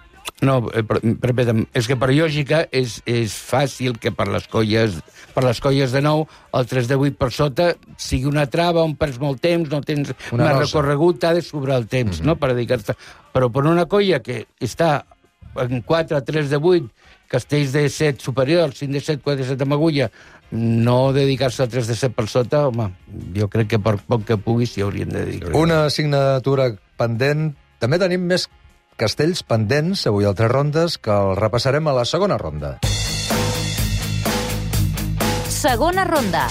No, eh, per, permetem, és que per lògica és, és fàcil que per les colles per les colles de nou el 3 de 8 per sota sigui una trava on perds molt temps, no tens Una més recorregut, t'ha de sobrar el temps, mm -hmm. no?, per dedicar-te. Però per una colla que està en 4, 3 de 8, castells de 7 superiors, 5 de 7, 4 de 7 amb agulla, no dedicar-se a 3 de 7 per sota, home, jo crec que per poc que pugui s'hi haurien de dedicar. Una assignatura pendent. També tenim més castells pendents, avui a tres rondes, que el repassarem a la segona ronda. Segona ronda.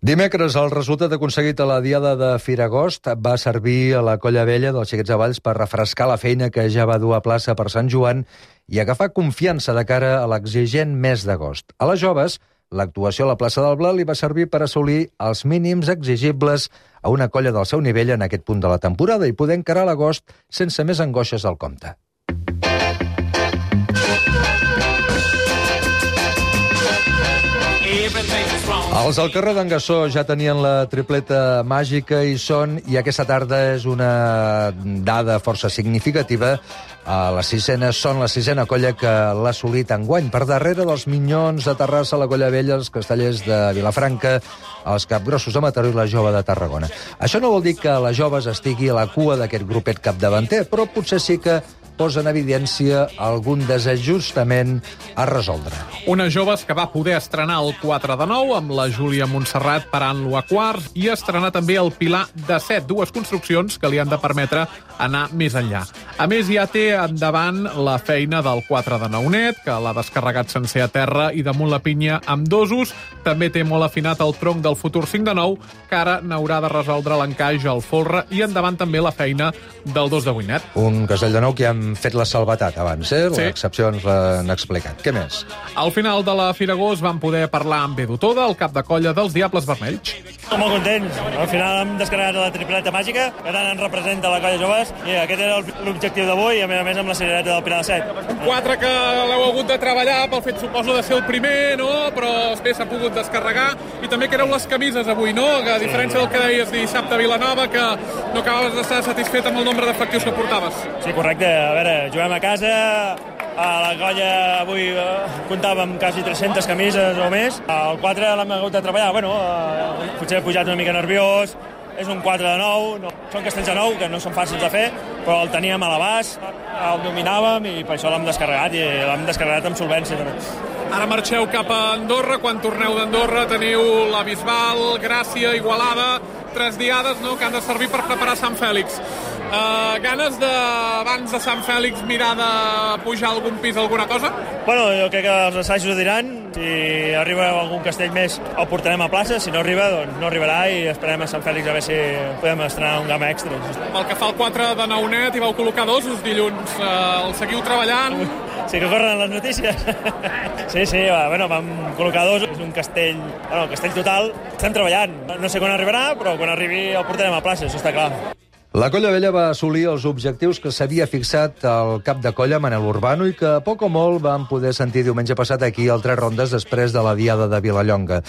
Dimecres, el resultat aconseguit a la Diada de Firagost va servir a la Colla Vella dels Xiquets de Valls per refrescar la feina que ja va dur a plaça per Sant Joan i agafar confiança de cara a l'exigent mes d'agost. A les joves, l'actuació a la plaça del Blat li va servir per assolir els mínims exigibles a una colla del seu nivell en aquest punt de la temporada i poder encarar l'agost sense més angoixes al compte. Els al carrer d'en Gassó ja tenien la tripleta màgica i són, i aquesta tarda és una dada força significativa, a la sisena són la sisena colla que l'ha assolit enguany. Per darrere dels Minyons de Terrassa, la Colla Vella, els Castellers de Vilafranca, els Capgrossos de Mataró i la Jove de Tarragona. Això no vol dir que la Joves estigui a la cua d'aquest grupet capdavanter, però potser sí que posa en evidència algun desajustament a resoldre. Unes joves que va poder estrenar el 4 de 9 amb la Júlia Montserrat parant-lo a quarts i estrenar també el Pilar de 7, dues construccions que li han de permetre anar més enllà. A més, ja té endavant la feina del 4 de 9 net, que l'ha descarregat sencer a terra i damunt la pinya amb dosos. També té molt afinat el tronc del futur 5 de 9, que ara n'haurà de resoldre l'encaix al folre i endavant també la feina del 2 de 8 net. Un castell de nou que ja hem fet la salvetat abans, eh? Sí. L'excepció ens l'han explicat. Què més? Al final de la Firagós vam poder parlar amb Edu Toda, el cap de colla dels Diables Vermells. Estem molt contents. Al final hem descarregat la tripleta màgica, que tant ens representa la colla joves, i aquest era el- l'objectiu d'avui, i a més a més amb la cirereta del Pilar de 7. Un 4 que l'heu hagut de treballar pel fet, suposo, de ser el primer, no? Però després s'ha pogut descarregar. I també que éreu les camises avui, no? Que a diferència del que deies dissabte a Vilanova, que no acabaves d'estar satisfet amb el nombre d'efectius que portaves. Sí, correcte. A veure, juguem a casa, a la colla avui eh, comptàvem quasi 300 camises o més. El 4 l'hem hagut de treballar. Bueno, eh, potser he pujat una mica nerviós, és un 4 de 9, no, són castells de 9 que no són fàcils de fer, però el teníem a l'abast, el dominàvem i per això l'hem descarregat i l'hem descarregat amb solvència també. Ara marxeu cap a Andorra. Quan torneu d'Andorra teniu la Bisbal, Gràcia, Igualada, tres diades no, que han de servir per preparar Sant Fèlix. Uh, ganes de, abans de Sant Fèlix, mirar de pujar algun pis, alguna cosa? Bueno, jo crec que els assajos ho diran. Si arriba algun castell més, el portarem a plaça. Si no arriba, doncs no arribarà i esperem a Sant Fèlix a veure si podem estrenar un gamma extra. Pel que fa al 4 de Naunet, hi vau col·locar dosos dilluns. Uh, el seguiu treballant? Sí que corren les notícies. sí, sí, va, bueno, vam col·locar dos. És un castell, bueno, el castell total. Estem treballant. No sé quan arribarà, però quan arribi el portarem a plaça, això està clar. La Colla Vella va assolir els objectius que s'havia fixat al cap de colla Manel Urbano i que a poc o molt vam poder sentir diumenge passat aquí al Tres Rondes després de la Diada de Vilallonga.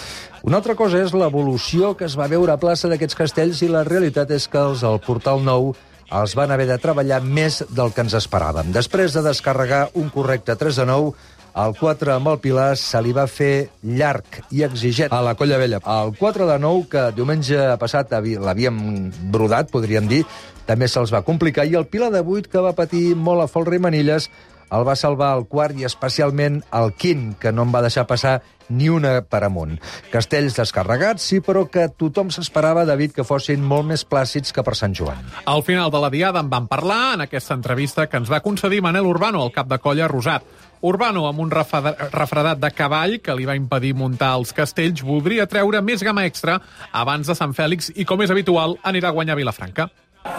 Una altra cosa és l'evolució que es va veure a plaça d'aquests castells i la realitat és que els del Portal Nou els van haver de treballar més del que ens esperàvem. Després de descarregar un correcte 3 de 9, el 4 amb el Pilar se li va fer llarg i exigent a la Colla Vella. El 4 de 9, que diumenge passat l'havíem brodat, podríem dir, també se'ls va complicar, i el Pilar de 8, que va patir molt a folre i manilles, el va salvar el quart i especialment el quint, que no en va deixar passar ni una per amunt. Castells descarregats, sí, però que tothom s'esperava, David, que fossin molt més plàcids que per Sant Joan. Al final de la diada en vam parlar en aquesta entrevista que ens va concedir Manel Urbano, el cap de colla rosat. Urbano, amb un refredat de cavall que li va impedir muntar els castells, voldria treure més gamma extra abans de Sant Fèlix i, com és habitual, anirà a guanyar Vilafranca.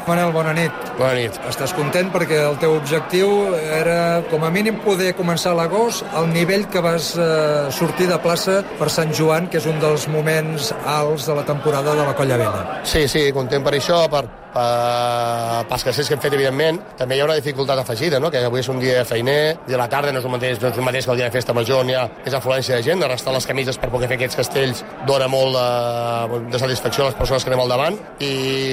Manel, bona nit. Bona nit. Estàs content perquè el teu objectiu era, com a mínim, poder començar l'agost al nivell que vas eh, sortir de plaça per Sant Joan, que és un dels moments alts de la temporada de la Colla Vella. Sí, sí, content per això, per, per, pels castells que hem fet, evidentment. També hi ha una dificultat afegida, no? que avui és un dia feiner, i a la tarda no és el mateix, no és el mateix que el dia de festa major, n'hi ha és afluència de gent, arrestar les camises per poder fer aquests castells dona molt de, de satisfacció a les persones que anem al davant, i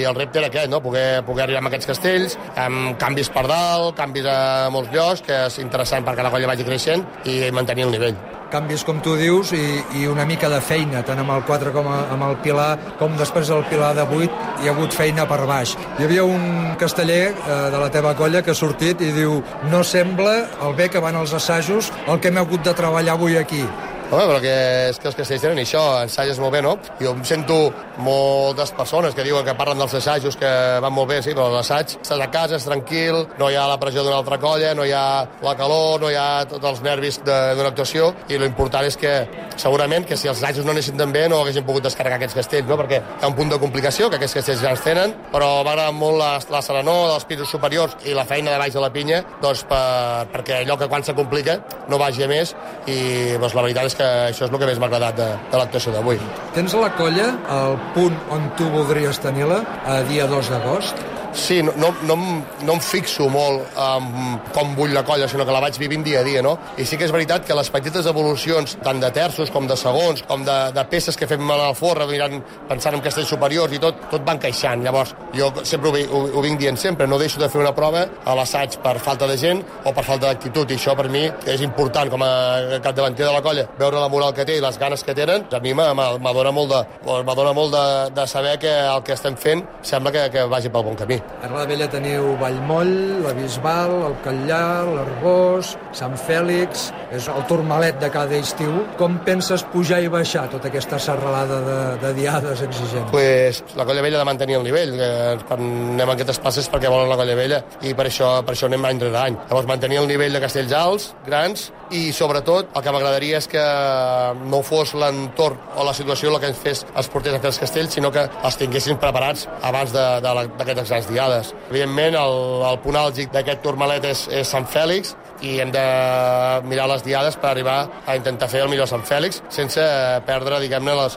el repte era aquest, no? poder, poder arribar a aquests castells, amb canvis per dalt, canvis a molts llocs, que és interessant perquè la colla vagi creixent i mantenir el nivell. Canvis com tu dius i, i una mica de feina, tant amb el 4 com a, amb el Pilar, com després del Pilar de 8 hi ha hagut feina per baix. Hi havia un casteller eh, de la teva colla que ha sortit i diu no sembla el bé que van els assajos el que hem hagut de treballar avui aquí. Home, però que és que els castells tenen això, ensages molt bé, no? Jo em sento moltes persones que diuen que parlen dels assajos que van molt bé, sí, però l'assaig estàs a casa, és tranquil, no hi ha la pressió d'una altra colla, no hi ha la calor, no hi ha tots els nervis d'una actuació, i l'important és que segurament que si els assajos no anessin tan bé no haguessin pogut descarregar aquests castells, no? Perquè hi ha un punt de complicació que aquests castells ja els tenen, però m'agrada molt la, la serenor dels pisos superiors i la feina de baix de la pinya, doncs per, perquè allò que quan se complica no vagi a més i doncs, la veritat és que això és el que més m'ha agradat de, de l'actuació d'avui. Tens la colla al punt on tu voldries tenir-la a dia 2 d'agost? Sí, no, no, no, no em fixo molt um, com vull la colla, sinó que la vaig vivint dia a dia, no? I sí que és veritat que les petites evolucions, tant de terços com de segons, com de, de peces que fem a la forra, mirant, pensant en castells superiors i tot, tot va encaixant. Llavors, jo sempre ho, ho, ho vinc dient sempre, no deixo de fer una prova a l'assaig per falta de gent o per falta d'actitud, i això per mi és important com a capdavanter de la colla, veure la moral que té i les ganes que tenen, a mi m'adona molt, de, molt de, de saber que el que estem fent sembla que, que vagi pel bon camí. A la Vella teniu Vallmoll, la Bisbal, el Catllà, l'Arbós, Sant Fèlix, és el turmalet de cada estiu. Com penses pujar i baixar tota aquesta serralada de, de diades exigents? pues, la Colla Vella ha de mantenir el nivell. Eh, anem a aquestes places perquè volen la Colla Vella i per això, per això anem any rere any. Llavors, mantenir el nivell de castells alts, grans, i sobretot el que m'agradaria és que no fos l'entorn o la situació la que ens fes els porters a fer els castells, sinó que els tinguessin preparats abans d'aquestes grans diades. Evidentment, el, el punt àlgic d'aquest turmalet és, és Sant Fèlix, i hem de mirar les diades per arribar a intentar fer el millor Sant Fèlix sense perdre, diguem-ne, la,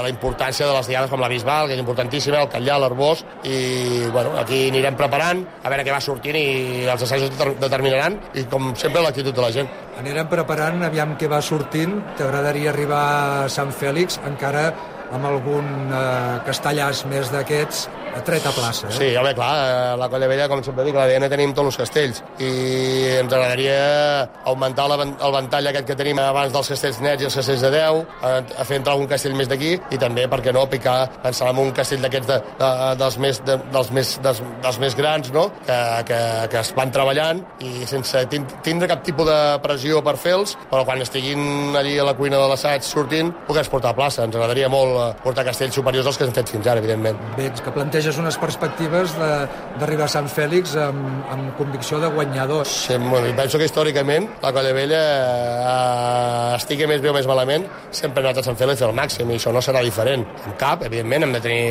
la importància de les diades com la Bisbal, que és importantíssima, el Catllà, l'Arbós, i bueno, aquí anirem preparant, a veure què va sortint i els assajos deter- determinaran, i com sempre l'actitud de la gent. Anirem preparant, aviam què va sortint. T'agradaria arribar a Sant Fèlix encara amb algun eh, castellàs més d'aquests a tret a plaça. Eh? Sí, home, clar, eh, la Colla Vella, com sempre dic, a l'ADN tenim tots els castells i ens agradaria augmentar el ventall aquest que tenim abans dels castells nets i els castells de 10, a, a fer entrar algun castell més d'aquí i també, per què no, picar, pensar en un castell d'aquests de, de, dels, més, de, dels, més, dels, dels més grans, no?, que, que, que es van treballant i sense tin- tindre cap tipus de pressió per fer-los, però quan estiguin allí a la cuina de l'assaig sortint, puguem portar a plaça. Ens agradaria molt eh, portar castells superiors als que hem fet fins ara, evidentment. Bé, que planteges unes perspectives d'arribar a Sant Fèlix amb, amb convicció de guanyadors. Sí, bueno, penso que històricament la Colla Vella eh, estigui més bé o més malament sempre hem anat a Sant Fèlix al màxim i això no serà diferent. En cap, evidentment, hem de tenir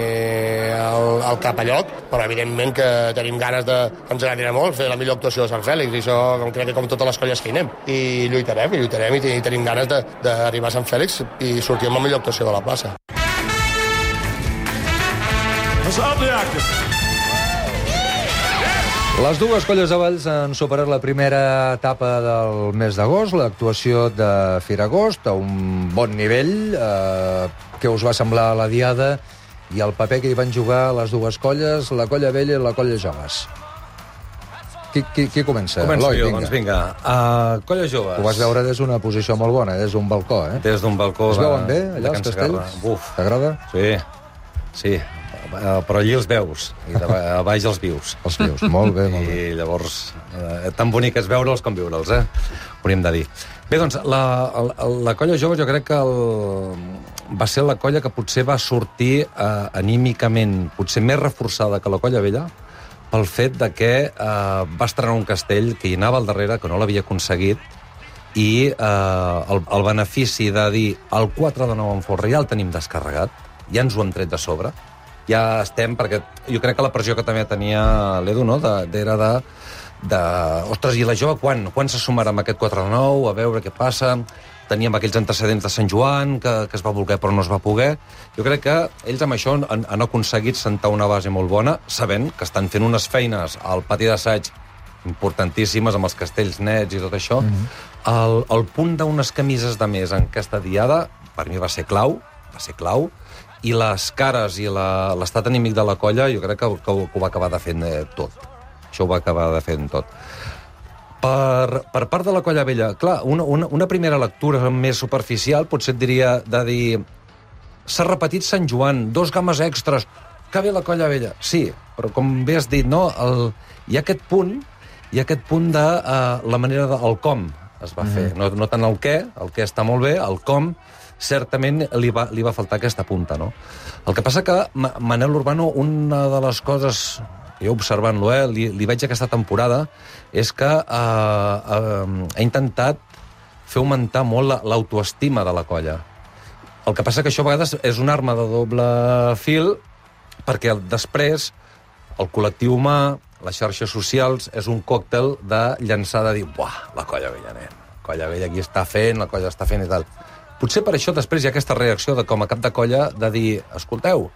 el, el cap a lloc, però evidentment que tenim ganes de... ens agradarà molt fer la millor actuació de Sant Fèlix i això com crec que com totes les colles que hi anem. I lluitarem, i lluitarem i, i tenim ganes d'arribar a Sant Fèlix i sortir amb la millor actuació de la plaça. Les dues colles de Valls han superat la primera etapa del mes d'agost, l'actuació de Firagost, a un bon nivell. Eh, què us va semblar la diada i el paper que hi van jugar les dues colles, la colla vella i la colla joves? Qui, qui, qui comença? Començo Eloi, jo, vinga. doncs vinga. Uh, colla joves. Ho vas veure des d'una posició molt bona, des d'un balcó, eh? Des d'un balcó Es veuen bé, allà, els castells? Buf. T'agrada? Sí, sí. Eh, Però allí els veus, i de, ba- a baix els vius. Els vius, molt bé, molt bé. I llavors, eh, tan bonic és veure'ls com viure'ls, eh? Hauríem de dir. Bé, doncs, la, la, la colla jove jo crec que el, va ser la colla que potser va sortir eh, anímicament, potser més reforçada que la colla vella, pel fet de que eh, va estrenar un castell que hi anava al darrere, que no l'havia aconseguit, i eh, el, el benefici de dir el 4 de 9 en folre ja el tenim descarregat, ja ens ho hem tret de sobre, ja estem, perquè jo crec que la pressió que també tenia l'Edu, no?, de, era de, de... Ostres, i la jove quan? Quan se sumarà amb aquest 4 de 9? A veure què passa. Teníem aquells antecedents de Sant Joan, que, que es va voler però no es va poder. Jo crec que ells amb això han, han aconseguit sentar una base molt bona, sabent que estan fent unes feines al pati d'assaig importantíssimes amb els castells nets i tot això. Mm -hmm. el, el punt d'unes camises de més en aquesta diada, per mi va ser clau, va ser clau, i les cares i la- l'estat anímic de la colla jo crec que, que, ho- que ho va acabar de fent eh, tot. Això ho va acabar de fent tot. Per, per part de la Colla Vella, clar, una, una, una primera lectura més superficial potser et diria de dir s'ha repetit Sant Joan, dos games extras, que bé la Colla Vella. Sí, però com bé has dit, no? El, hi ha aquest punt, hi ha aquest punt de uh, la manera del de, com es va mm. fer. No, no tant el què, el què està molt bé, el com certament li va, li va faltar aquesta punta, no? El que passa que Manel Urbano, una de les coses jo observant-lo, eh, li, li veig aquesta temporada, és que eh, eh, ha intentat fer augmentar molt l'autoestima de la colla. El que passa que això a vegades és una arma de doble fil perquè després el col·lectiu humà, les xarxes socials, és un còctel de llançar de dir «Buah, la colla vella, nen, la colla vella aquí està fent, la colla està fent i tal». Potser per això després hi ha aquesta reacció de com a cap de colla de dir «Escolteu,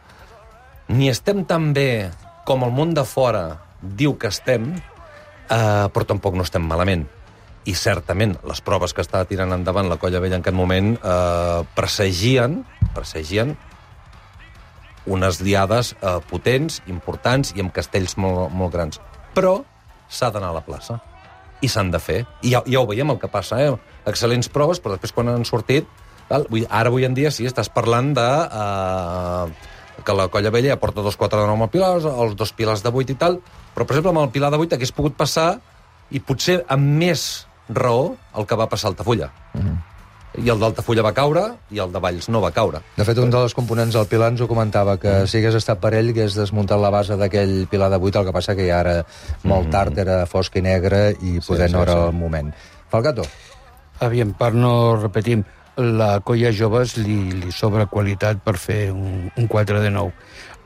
ni estem tan bé com el món de fora diu que estem, eh, però tampoc no estem malament. I certament les proves que està tirant endavant la Colla Vella en aquest moment eh, presagien, presagien unes diades eh, potents, importants i amb castells molt, molt grans. Però s'ha d'anar a la plaça. I s'han de fer. I ja, ja ho veiem el que passa, eh? Excel·lents proves, però després quan han sortit... Val? Ara, avui en dia, sí, estàs parlant de... Eh, que la Colla Vella ja porta dos 4 de 9 amb pilars, els dos pilars de 8 i tal, però, per exemple, amb el pilar de 8 hagués pogut passar, i potser amb més raó, el que va passar a Altafulla. Mm -hmm. I el d'Altafulla va caure, i el de Valls no va caure. De fet, un dels components del pilar ens ho comentava, que mm. si hagués estat per ell, hagués desmuntat la base d'aquell pilar de 8, el que passa que ja ara molt mm. tard, era fosc i negre, i poder sí, no era sí. el moment. Falgato. Aviam, per no repetim, la colla joves li, li sobra qualitat per fer un, un 4 de 9.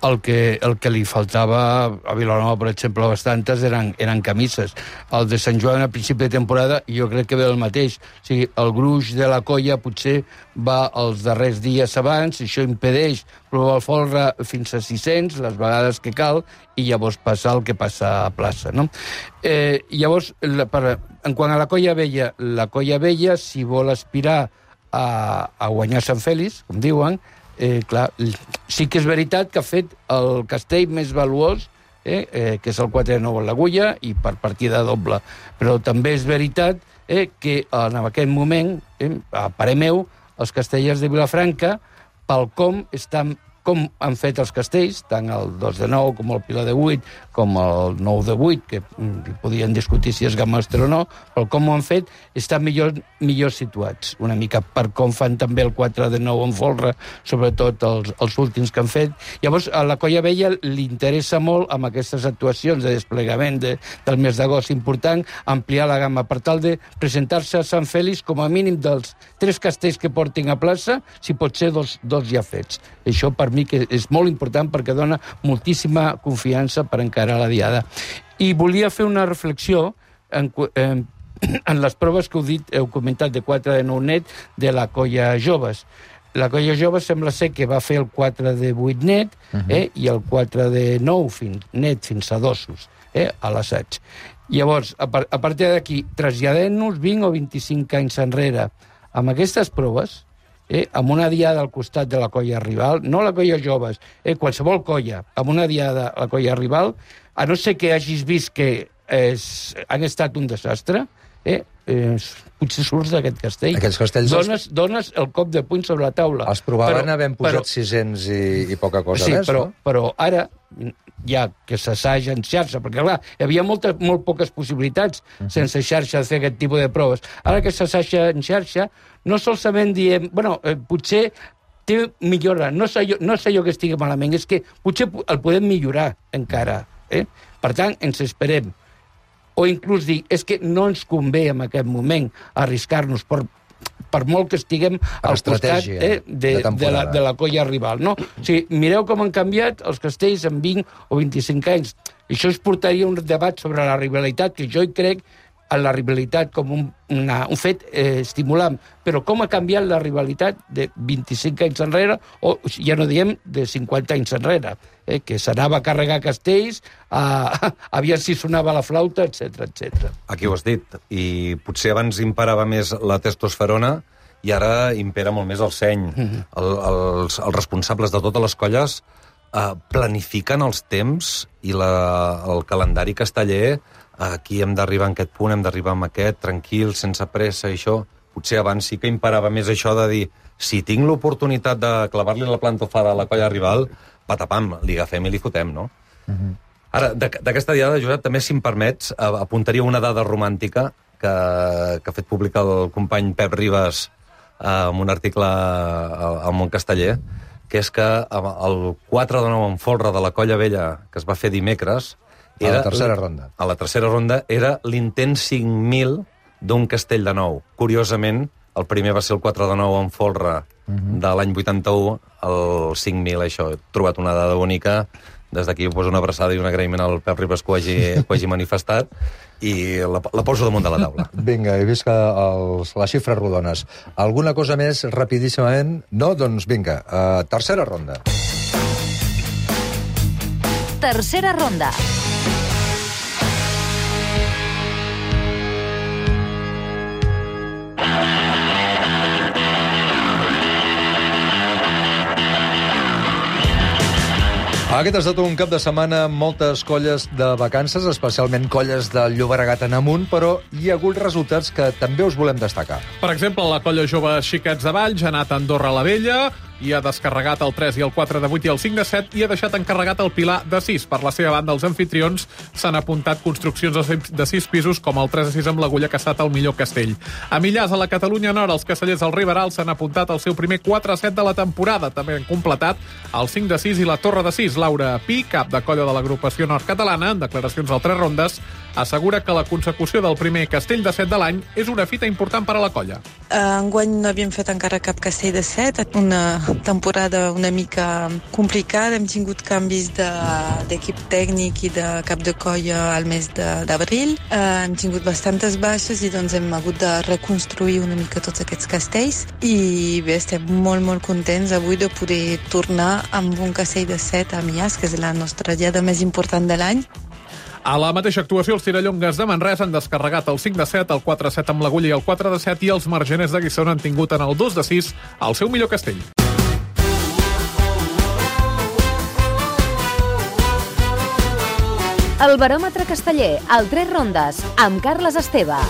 El que, el que li faltava a Vilanova, per exemple, bastantes eren, eren camises. El de Sant Joan a principi de temporada jo crec que ve el mateix. O sigui, el gruix de la colla potser va els darrers dies abans, i això impedeix provar el folre fins a 600, les vegades que cal, i llavors passa el que passa a plaça. No? Eh, llavors, la, per, en quant a la colla vella, la colla vella, si vol aspirar a, a guanyar Sant Fèlix, com diuen, eh, clar, sí que és veritat que ha fet el castell més valuós, eh, eh, que és el 4 de 9 en l'agulla, i per partida doble. Però també és veritat eh, que en aquest moment, eh, a parer meu, els castellers de Vilafranca, pel com estan com han fet els castells, tant el 2 de 9 com el Pilar de 8, com el 9 de 8, que mm, podien discutir si és gammastre o no, però com ho han fet, estan millor, millor situats, una mica per com fan també el 4 de 9 en folre, sobretot els, els últims que han fet. Llavors, a la Colla Vella li interessa molt, amb aquestes actuacions de desplegament de, del mes d'agost important, ampliar la gamma per tal de presentar-se a Sant Fèlix com a mínim dels tres castells que portin a plaça, si pot ser dos, dos ja fets. Això per mi que és molt important perquè dona moltíssima confiança per encarar la diada. I volia fer una reflexió en, en, en les proves que heu dit, heu comentat de 4 de 9 net de la colla joves. La colla jove sembla ser que va fer el 4 de 8 net uh -huh. eh, i el 4 de 9 fins, net fins a dosos eh, a l'assaig. Llavors, a, par a partir d'aquí, traslladem-nos 20 o 25 anys enrere amb aquestes proves, eh, amb una diada al costat de la colla rival, no la colla joves, eh, qualsevol colla, amb una diada a la colla rival, a no ser que hagis vist que és, han estat un desastre, eh, eh, potser surts d'aquest castell. Aquests castells... Dones, dones el cop de puny sobre la taula. Els provaven però, havent posat però, 600 i, i poca cosa sí, més, però, no? però ara ja que s'assaja en xarxa, perquè clar, hi havia moltes, molt poques possibilitats uh -huh. sense xarxa de fer aquest tipus de proves. Ara que s'assaja en xarxa, no solament diem, bueno, eh, potser té millora, no sé, jo, no sé jo que estigui malament, és que potser el podem millorar encara. Eh? Per tant, ens esperem o inclús dir, és que no ens convé en aquest moment arriscar-nos per, per molt que estiguem al costat eh, de, de, de, la, de la colla rival. No? O sigui, mireu com han canviat els castells en 20 o 25 anys. Això es portaria un debat sobre la rivalitat que jo hi crec a la rivalitat com un, una, un fet eh, estimulant, però com ha canviat la rivalitat de 25 anys enrere, o ja no diem de 50 anys enrere, eh, que s'anava a carregar castells, a, aviam si sonava la flauta, etc etc. Aquí ho has dit, i potser abans imparava més la testosterona, i ara impera molt més el seny. Mm -hmm. el, els, els responsables de totes les colles eh, planifiquen els temps i la, el calendari casteller aquí hem d'arribar en aquest punt, hem d'arribar en aquest, tranquil, sense pressa i això. Potser abans sí que imparava més això de dir si tinc l'oportunitat de clavar-li la plantofada a la colla rival, patapam, li agafem i li fotem, no? Ara, d'ac- d'aquesta diada, Josep, també, si em permets, apuntaria una dada romàntica que, que ha fet públic el company Pep Ribas eh, en un article al, al Mont Casteller, que és que amb el 4 de 9 en folre de la Colla Vella, que es va fer dimecres... A la tercera ronda. A la tercera ronda era l'intent 5.000 d'un castell de nou. Curiosament, el primer va ser el 4 de 9 en folre de l'any 81, el 5.000, això. He trobat una dada única. Des d'aquí poso una abraçada i un agraïment al Pep Ribas que ho hagi, que ho hagi manifestat i la, la poso damunt de la taula. Vinga, he vist que els, les xifres rodones. Alguna cosa més rapidíssimament? No? Doncs vinga, uh, tercera ronda. Tercera ronda. Aquest ha estat un cap de setmana amb moltes colles de vacances, especialment colles del Llobregat en amunt, però hi ha hagut resultats que també us volem destacar. Per exemple, la colla jove Xiquets de Valls ha anat a Andorra la Vella i ha descarregat el 3 i el 4 de 8 i el 5 de 7 i ha deixat encarregat el Pilar de 6. Per la seva banda, els anfitrions s'han apuntat construccions de sis- de 6 pisos com el 3 de 6 amb l'Agulla, que ha estat el millor castell. A Millàs, a la Catalunya Nord, els castellers del Riberal s'han apuntat al seu primer 4 a 7 de la temporada. També han completat el 5 de 6 i la Torre de 6. Laura Pi, cap de colla de l'agrupació nord-catalana, en declaracions al Tres Rondes, assegura que la consecució del primer castell de 7 de l'any és una fita important per a la colla. Enguany no havíem fet encara cap castell de set, una temporada una mica complicada, hem tingut canvis de- d'equip de, tècnic i de cap de colla al mes d'abril, eh, hem tingut bastantes baixes i doncs hem hagut de reconstruir una mica tots aquests castells. I bé, estem molt molt contents avui de poder tornar amb un castell de set a Mias, que és la nostra diada més important de l'any, A la mateixa actuació, els tirallongues de Manresa han descarregat el 5 de 7, el 4 de 7 amb l'Agulla i el 4 de 7, i els margeners de Guissona han tingut en el 2 de 6 el seu millor castell. El baròmetre casteller, al Tres Rondes, amb Carles Esteve.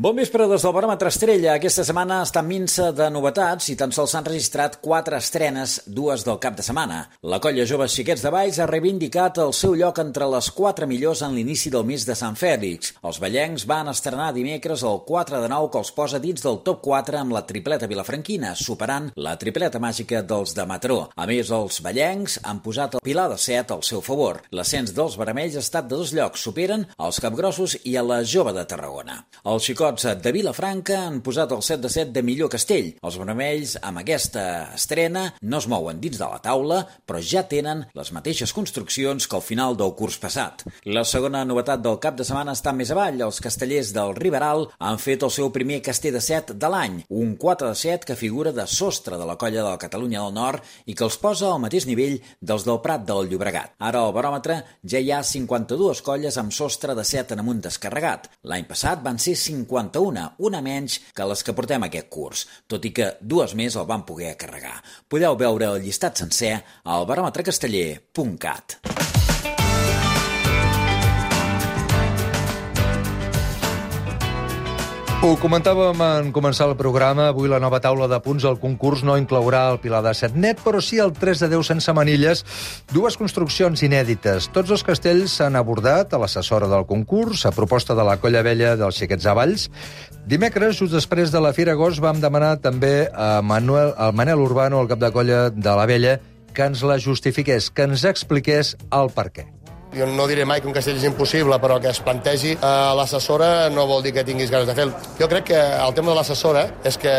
Bon vespre des del baròmetre Estrella. Aquesta setmana està minsa de novetats i tan sols s'han registrat quatre estrenes, dues del cap de setmana. La colla jove Xiquets de Valls ha reivindicat el seu lloc entre les quatre millors en l'inici del mes de Sant Fèlix. Els ballencs van estrenar dimecres el 4 de 9 que els posa dins del top 4 amb la tripleta vilafranquina, superant la tripleta màgica dels de Matró. A més, els ballencs han posat el Pilar de 7 al seu favor. L'ascens dels vermells ha estat de dos llocs, superen els capgrossos i a la jove de Tarragona. Els xicots de Vilafranca han posat el 7 de 7 de millor castell. Els vermells, amb aquesta estrena, no es mouen dins de la taula, però ja tenen les mateixes construccions que al final del curs passat. La segona novetat del cap de setmana està més avall. Els castellers del Riberal han fet el seu primer castell de 7 de l'any, un 4 de 7 que figura de sostre de la colla de la Catalunya del Nord i que els posa al mateix nivell dels del Prat del Llobregat. Ara al baròmetre ja hi ha 52 colles amb sostre de 7 en amunt descarregat. L'any passat van ser 51, una menys que les que portem aquest curs, tot i que dues més el van poder carregar. Podeu veure el llistat sencer al baròmetrecasteller.cat. Ho comentàvem en començar el programa. Avui la nova taula de punts al concurs no inclourà el Pilar de Set net, però sí el 3 de 10 sense manilles. Dues construccions inèdites. Tots els castells s'han abordat a l'assessora del concurs, a proposta de la Colla Vella dels Xiquets de Valls. Dimecres, just després de la Fira Gos, vam demanar també a Manuel, al Manel Urbano, el cap de colla de la Vella, que ens la justifiqués, que ens expliqués el per què. Jo no diré mai que un castell és impossible, però que es plantegi a l'assessora no vol dir que tinguis ganes de fer-lo. Jo crec que el tema de l'assessora és que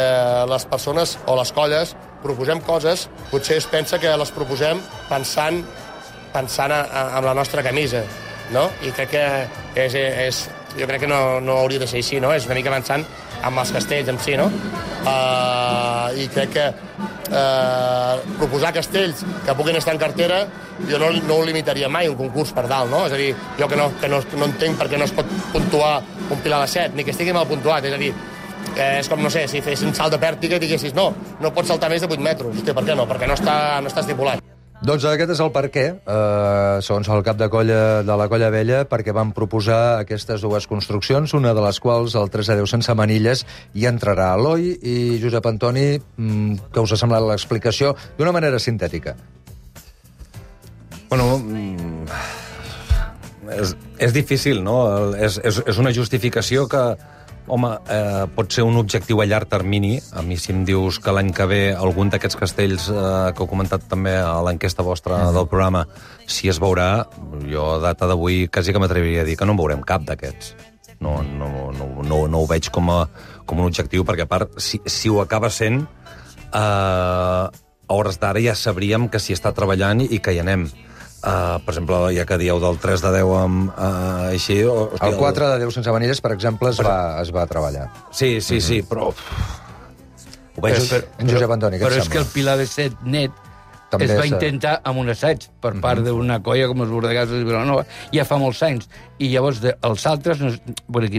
les persones o les colles proposem coses, potser es pensa que les proposem pensant, pensant amb la nostra camisa, no? I crec que és, és, jo crec que no, no hauria de ser així, no? És una mica pensant amb els castells en si, no? Uh, I crec que uh, proposar castells que puguin estar en cartera jo no, no ho limitaria mai un concurs per dalt, no? És a dir, jo que no, que no, no entenc per què no es pot puntuar un pilar de 7, ni que estigui mal puntuat, és a dir, eh, és com, no sé, si fessin salt de pèrtica i diguessis no, no pots saltar més de 8 metres. Hòstia, per què no? Perquè no està, no està estipulat. Doncs aquest és el per què, eh, segons el cap de colla de la Colla Vella, perquè van proposar aquestes dues construccions, una de les quals, el 3 de 10 sense manilles, hi entrarà Eloi i Josep Antoni, mm, que us ha semblat l'explicació d'una manera sintètica. Bueno, mm, és, és difícil, no? És, és, és una justificació que, home, eh, pot ser un objectiu a llarg termini. A mi, si em dius que l'any que ve algun d'aquests castells eh, que heu comentat també a l'enquesta vostra del programa, si es veurà, jo a data d'avui quasi que m'atreviria a dir que no en veurem cap d'aquests. No, no, no, no, no ho veig com, a, com un objectiu, perquè a part, si, si ho acaba sent, eh, a hores d'ara ja sabríem que s'hi està treballant i que hi anem. Uh, per exemple, ja que dieu del 3 de 10 amb, uh, així... o- Hòstia, El 4 de 10 sense manilles, per exemple, es va, es va treballar. Sí, sí, sí, però... Ho veig... Però- En Josep Antoni, què et Però és que el Pilar de Set net També es va s'ha- intentar amb un assaig per part d'una colla com els Bordegats de Vilanova ja fa molts anys. I llavors de, els altres no,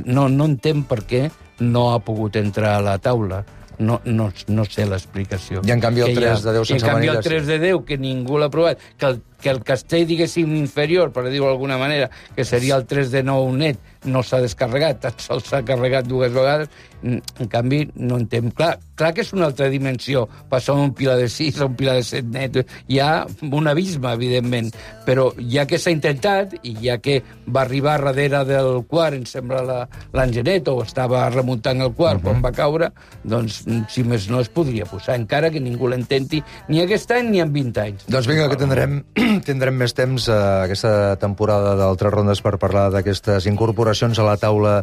no, no entenc per què no ha pogut entrar a la taula. No, no, no sé l'explicació. I en canvi el Que hi ha- 3 de 10 I en sense canvi el manilles- 3 de 10, que ningú l'ha provat, que el, que el castell, diguéssim, inferior, per dir-ho d'alguna manera, que seria el 3 de 9 net, no s'ha descarregat, tan sols s'ha carregat dues vegades. Mm, En canvi, no entenc. Clar, clar que és una altra dimensió. Passar un pilar de 6 a un pilar de 7 net. Hi ha un abisme, evidentment. Però ja que s'ha intentat, i ja que va arribar darrere del quart, em sembla, la- l'Angenet, o estava remuntant el quart quan va caure, doncs, si més no, es podria posar, encara que ningú l'intenti ni aquest any ni en 20 anys. Doncs vinga, que tindrem, tindrem més temps eh, aquesta temporada d'altres rondes per parlar d'aquestes incorporacions a la taula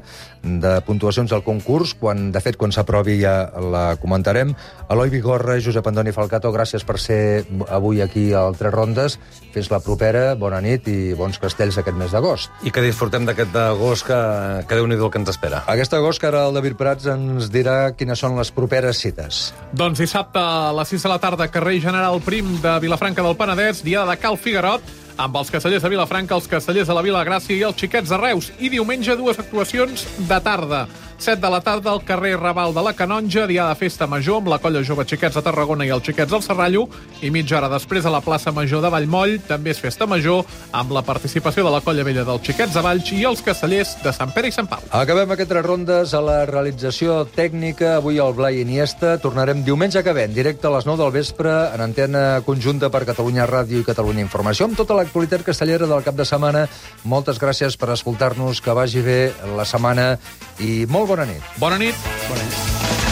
de puntuacions del concurs. Quan, de fet, quan s'aprovi ja la comentarem. Eloi Vigorra, Josep Antoni Falcato, gràcies per ser avui aquí a Altres Rondes. Fins la propera, bona nit i bons castells aquest mes d'agost. I que disfrutem d'aquest agost que, que déu-n'hi-do el que ens espera. Aquest agost, que ara el David Prats ens dirà quines són les properes cites. Doncs dissabte a les 6 de la tarda, carrer General Prim de Vilafranca del Penedès, diada de Cal Figuerot, amb els castellers de Vilafranca, els castellers de la Vila Gràcia i els xiquets de Reus. I diumenge dues actuacions de tarda. 7 de la tarda al carrer Raval de la Canonja, dia de festa major amb la colla jove Xiquets de Tarragona i els Xiquets del Serrallo, i mitja hora després a la plaça Major de Vallmoll, també és festa major, amb la participació de la colla vella dels Xiquets de Valls i els castellers de Sant Pere i Sant Pau. Acabem aquestes rondes a la realització tècnica. Avui el Blai Iniesta. Tornarem diumenge que ve, en directe a les 9 del vespre, en antena conjunta per Catalunya Ràdio i Catalunya Informació, amb tota l'actualitat castellera del cap de setmana. Moltes gràcies per escoltar-nos, que vagi bé la setmana i molt bona nit. Bona nit. Bona nit.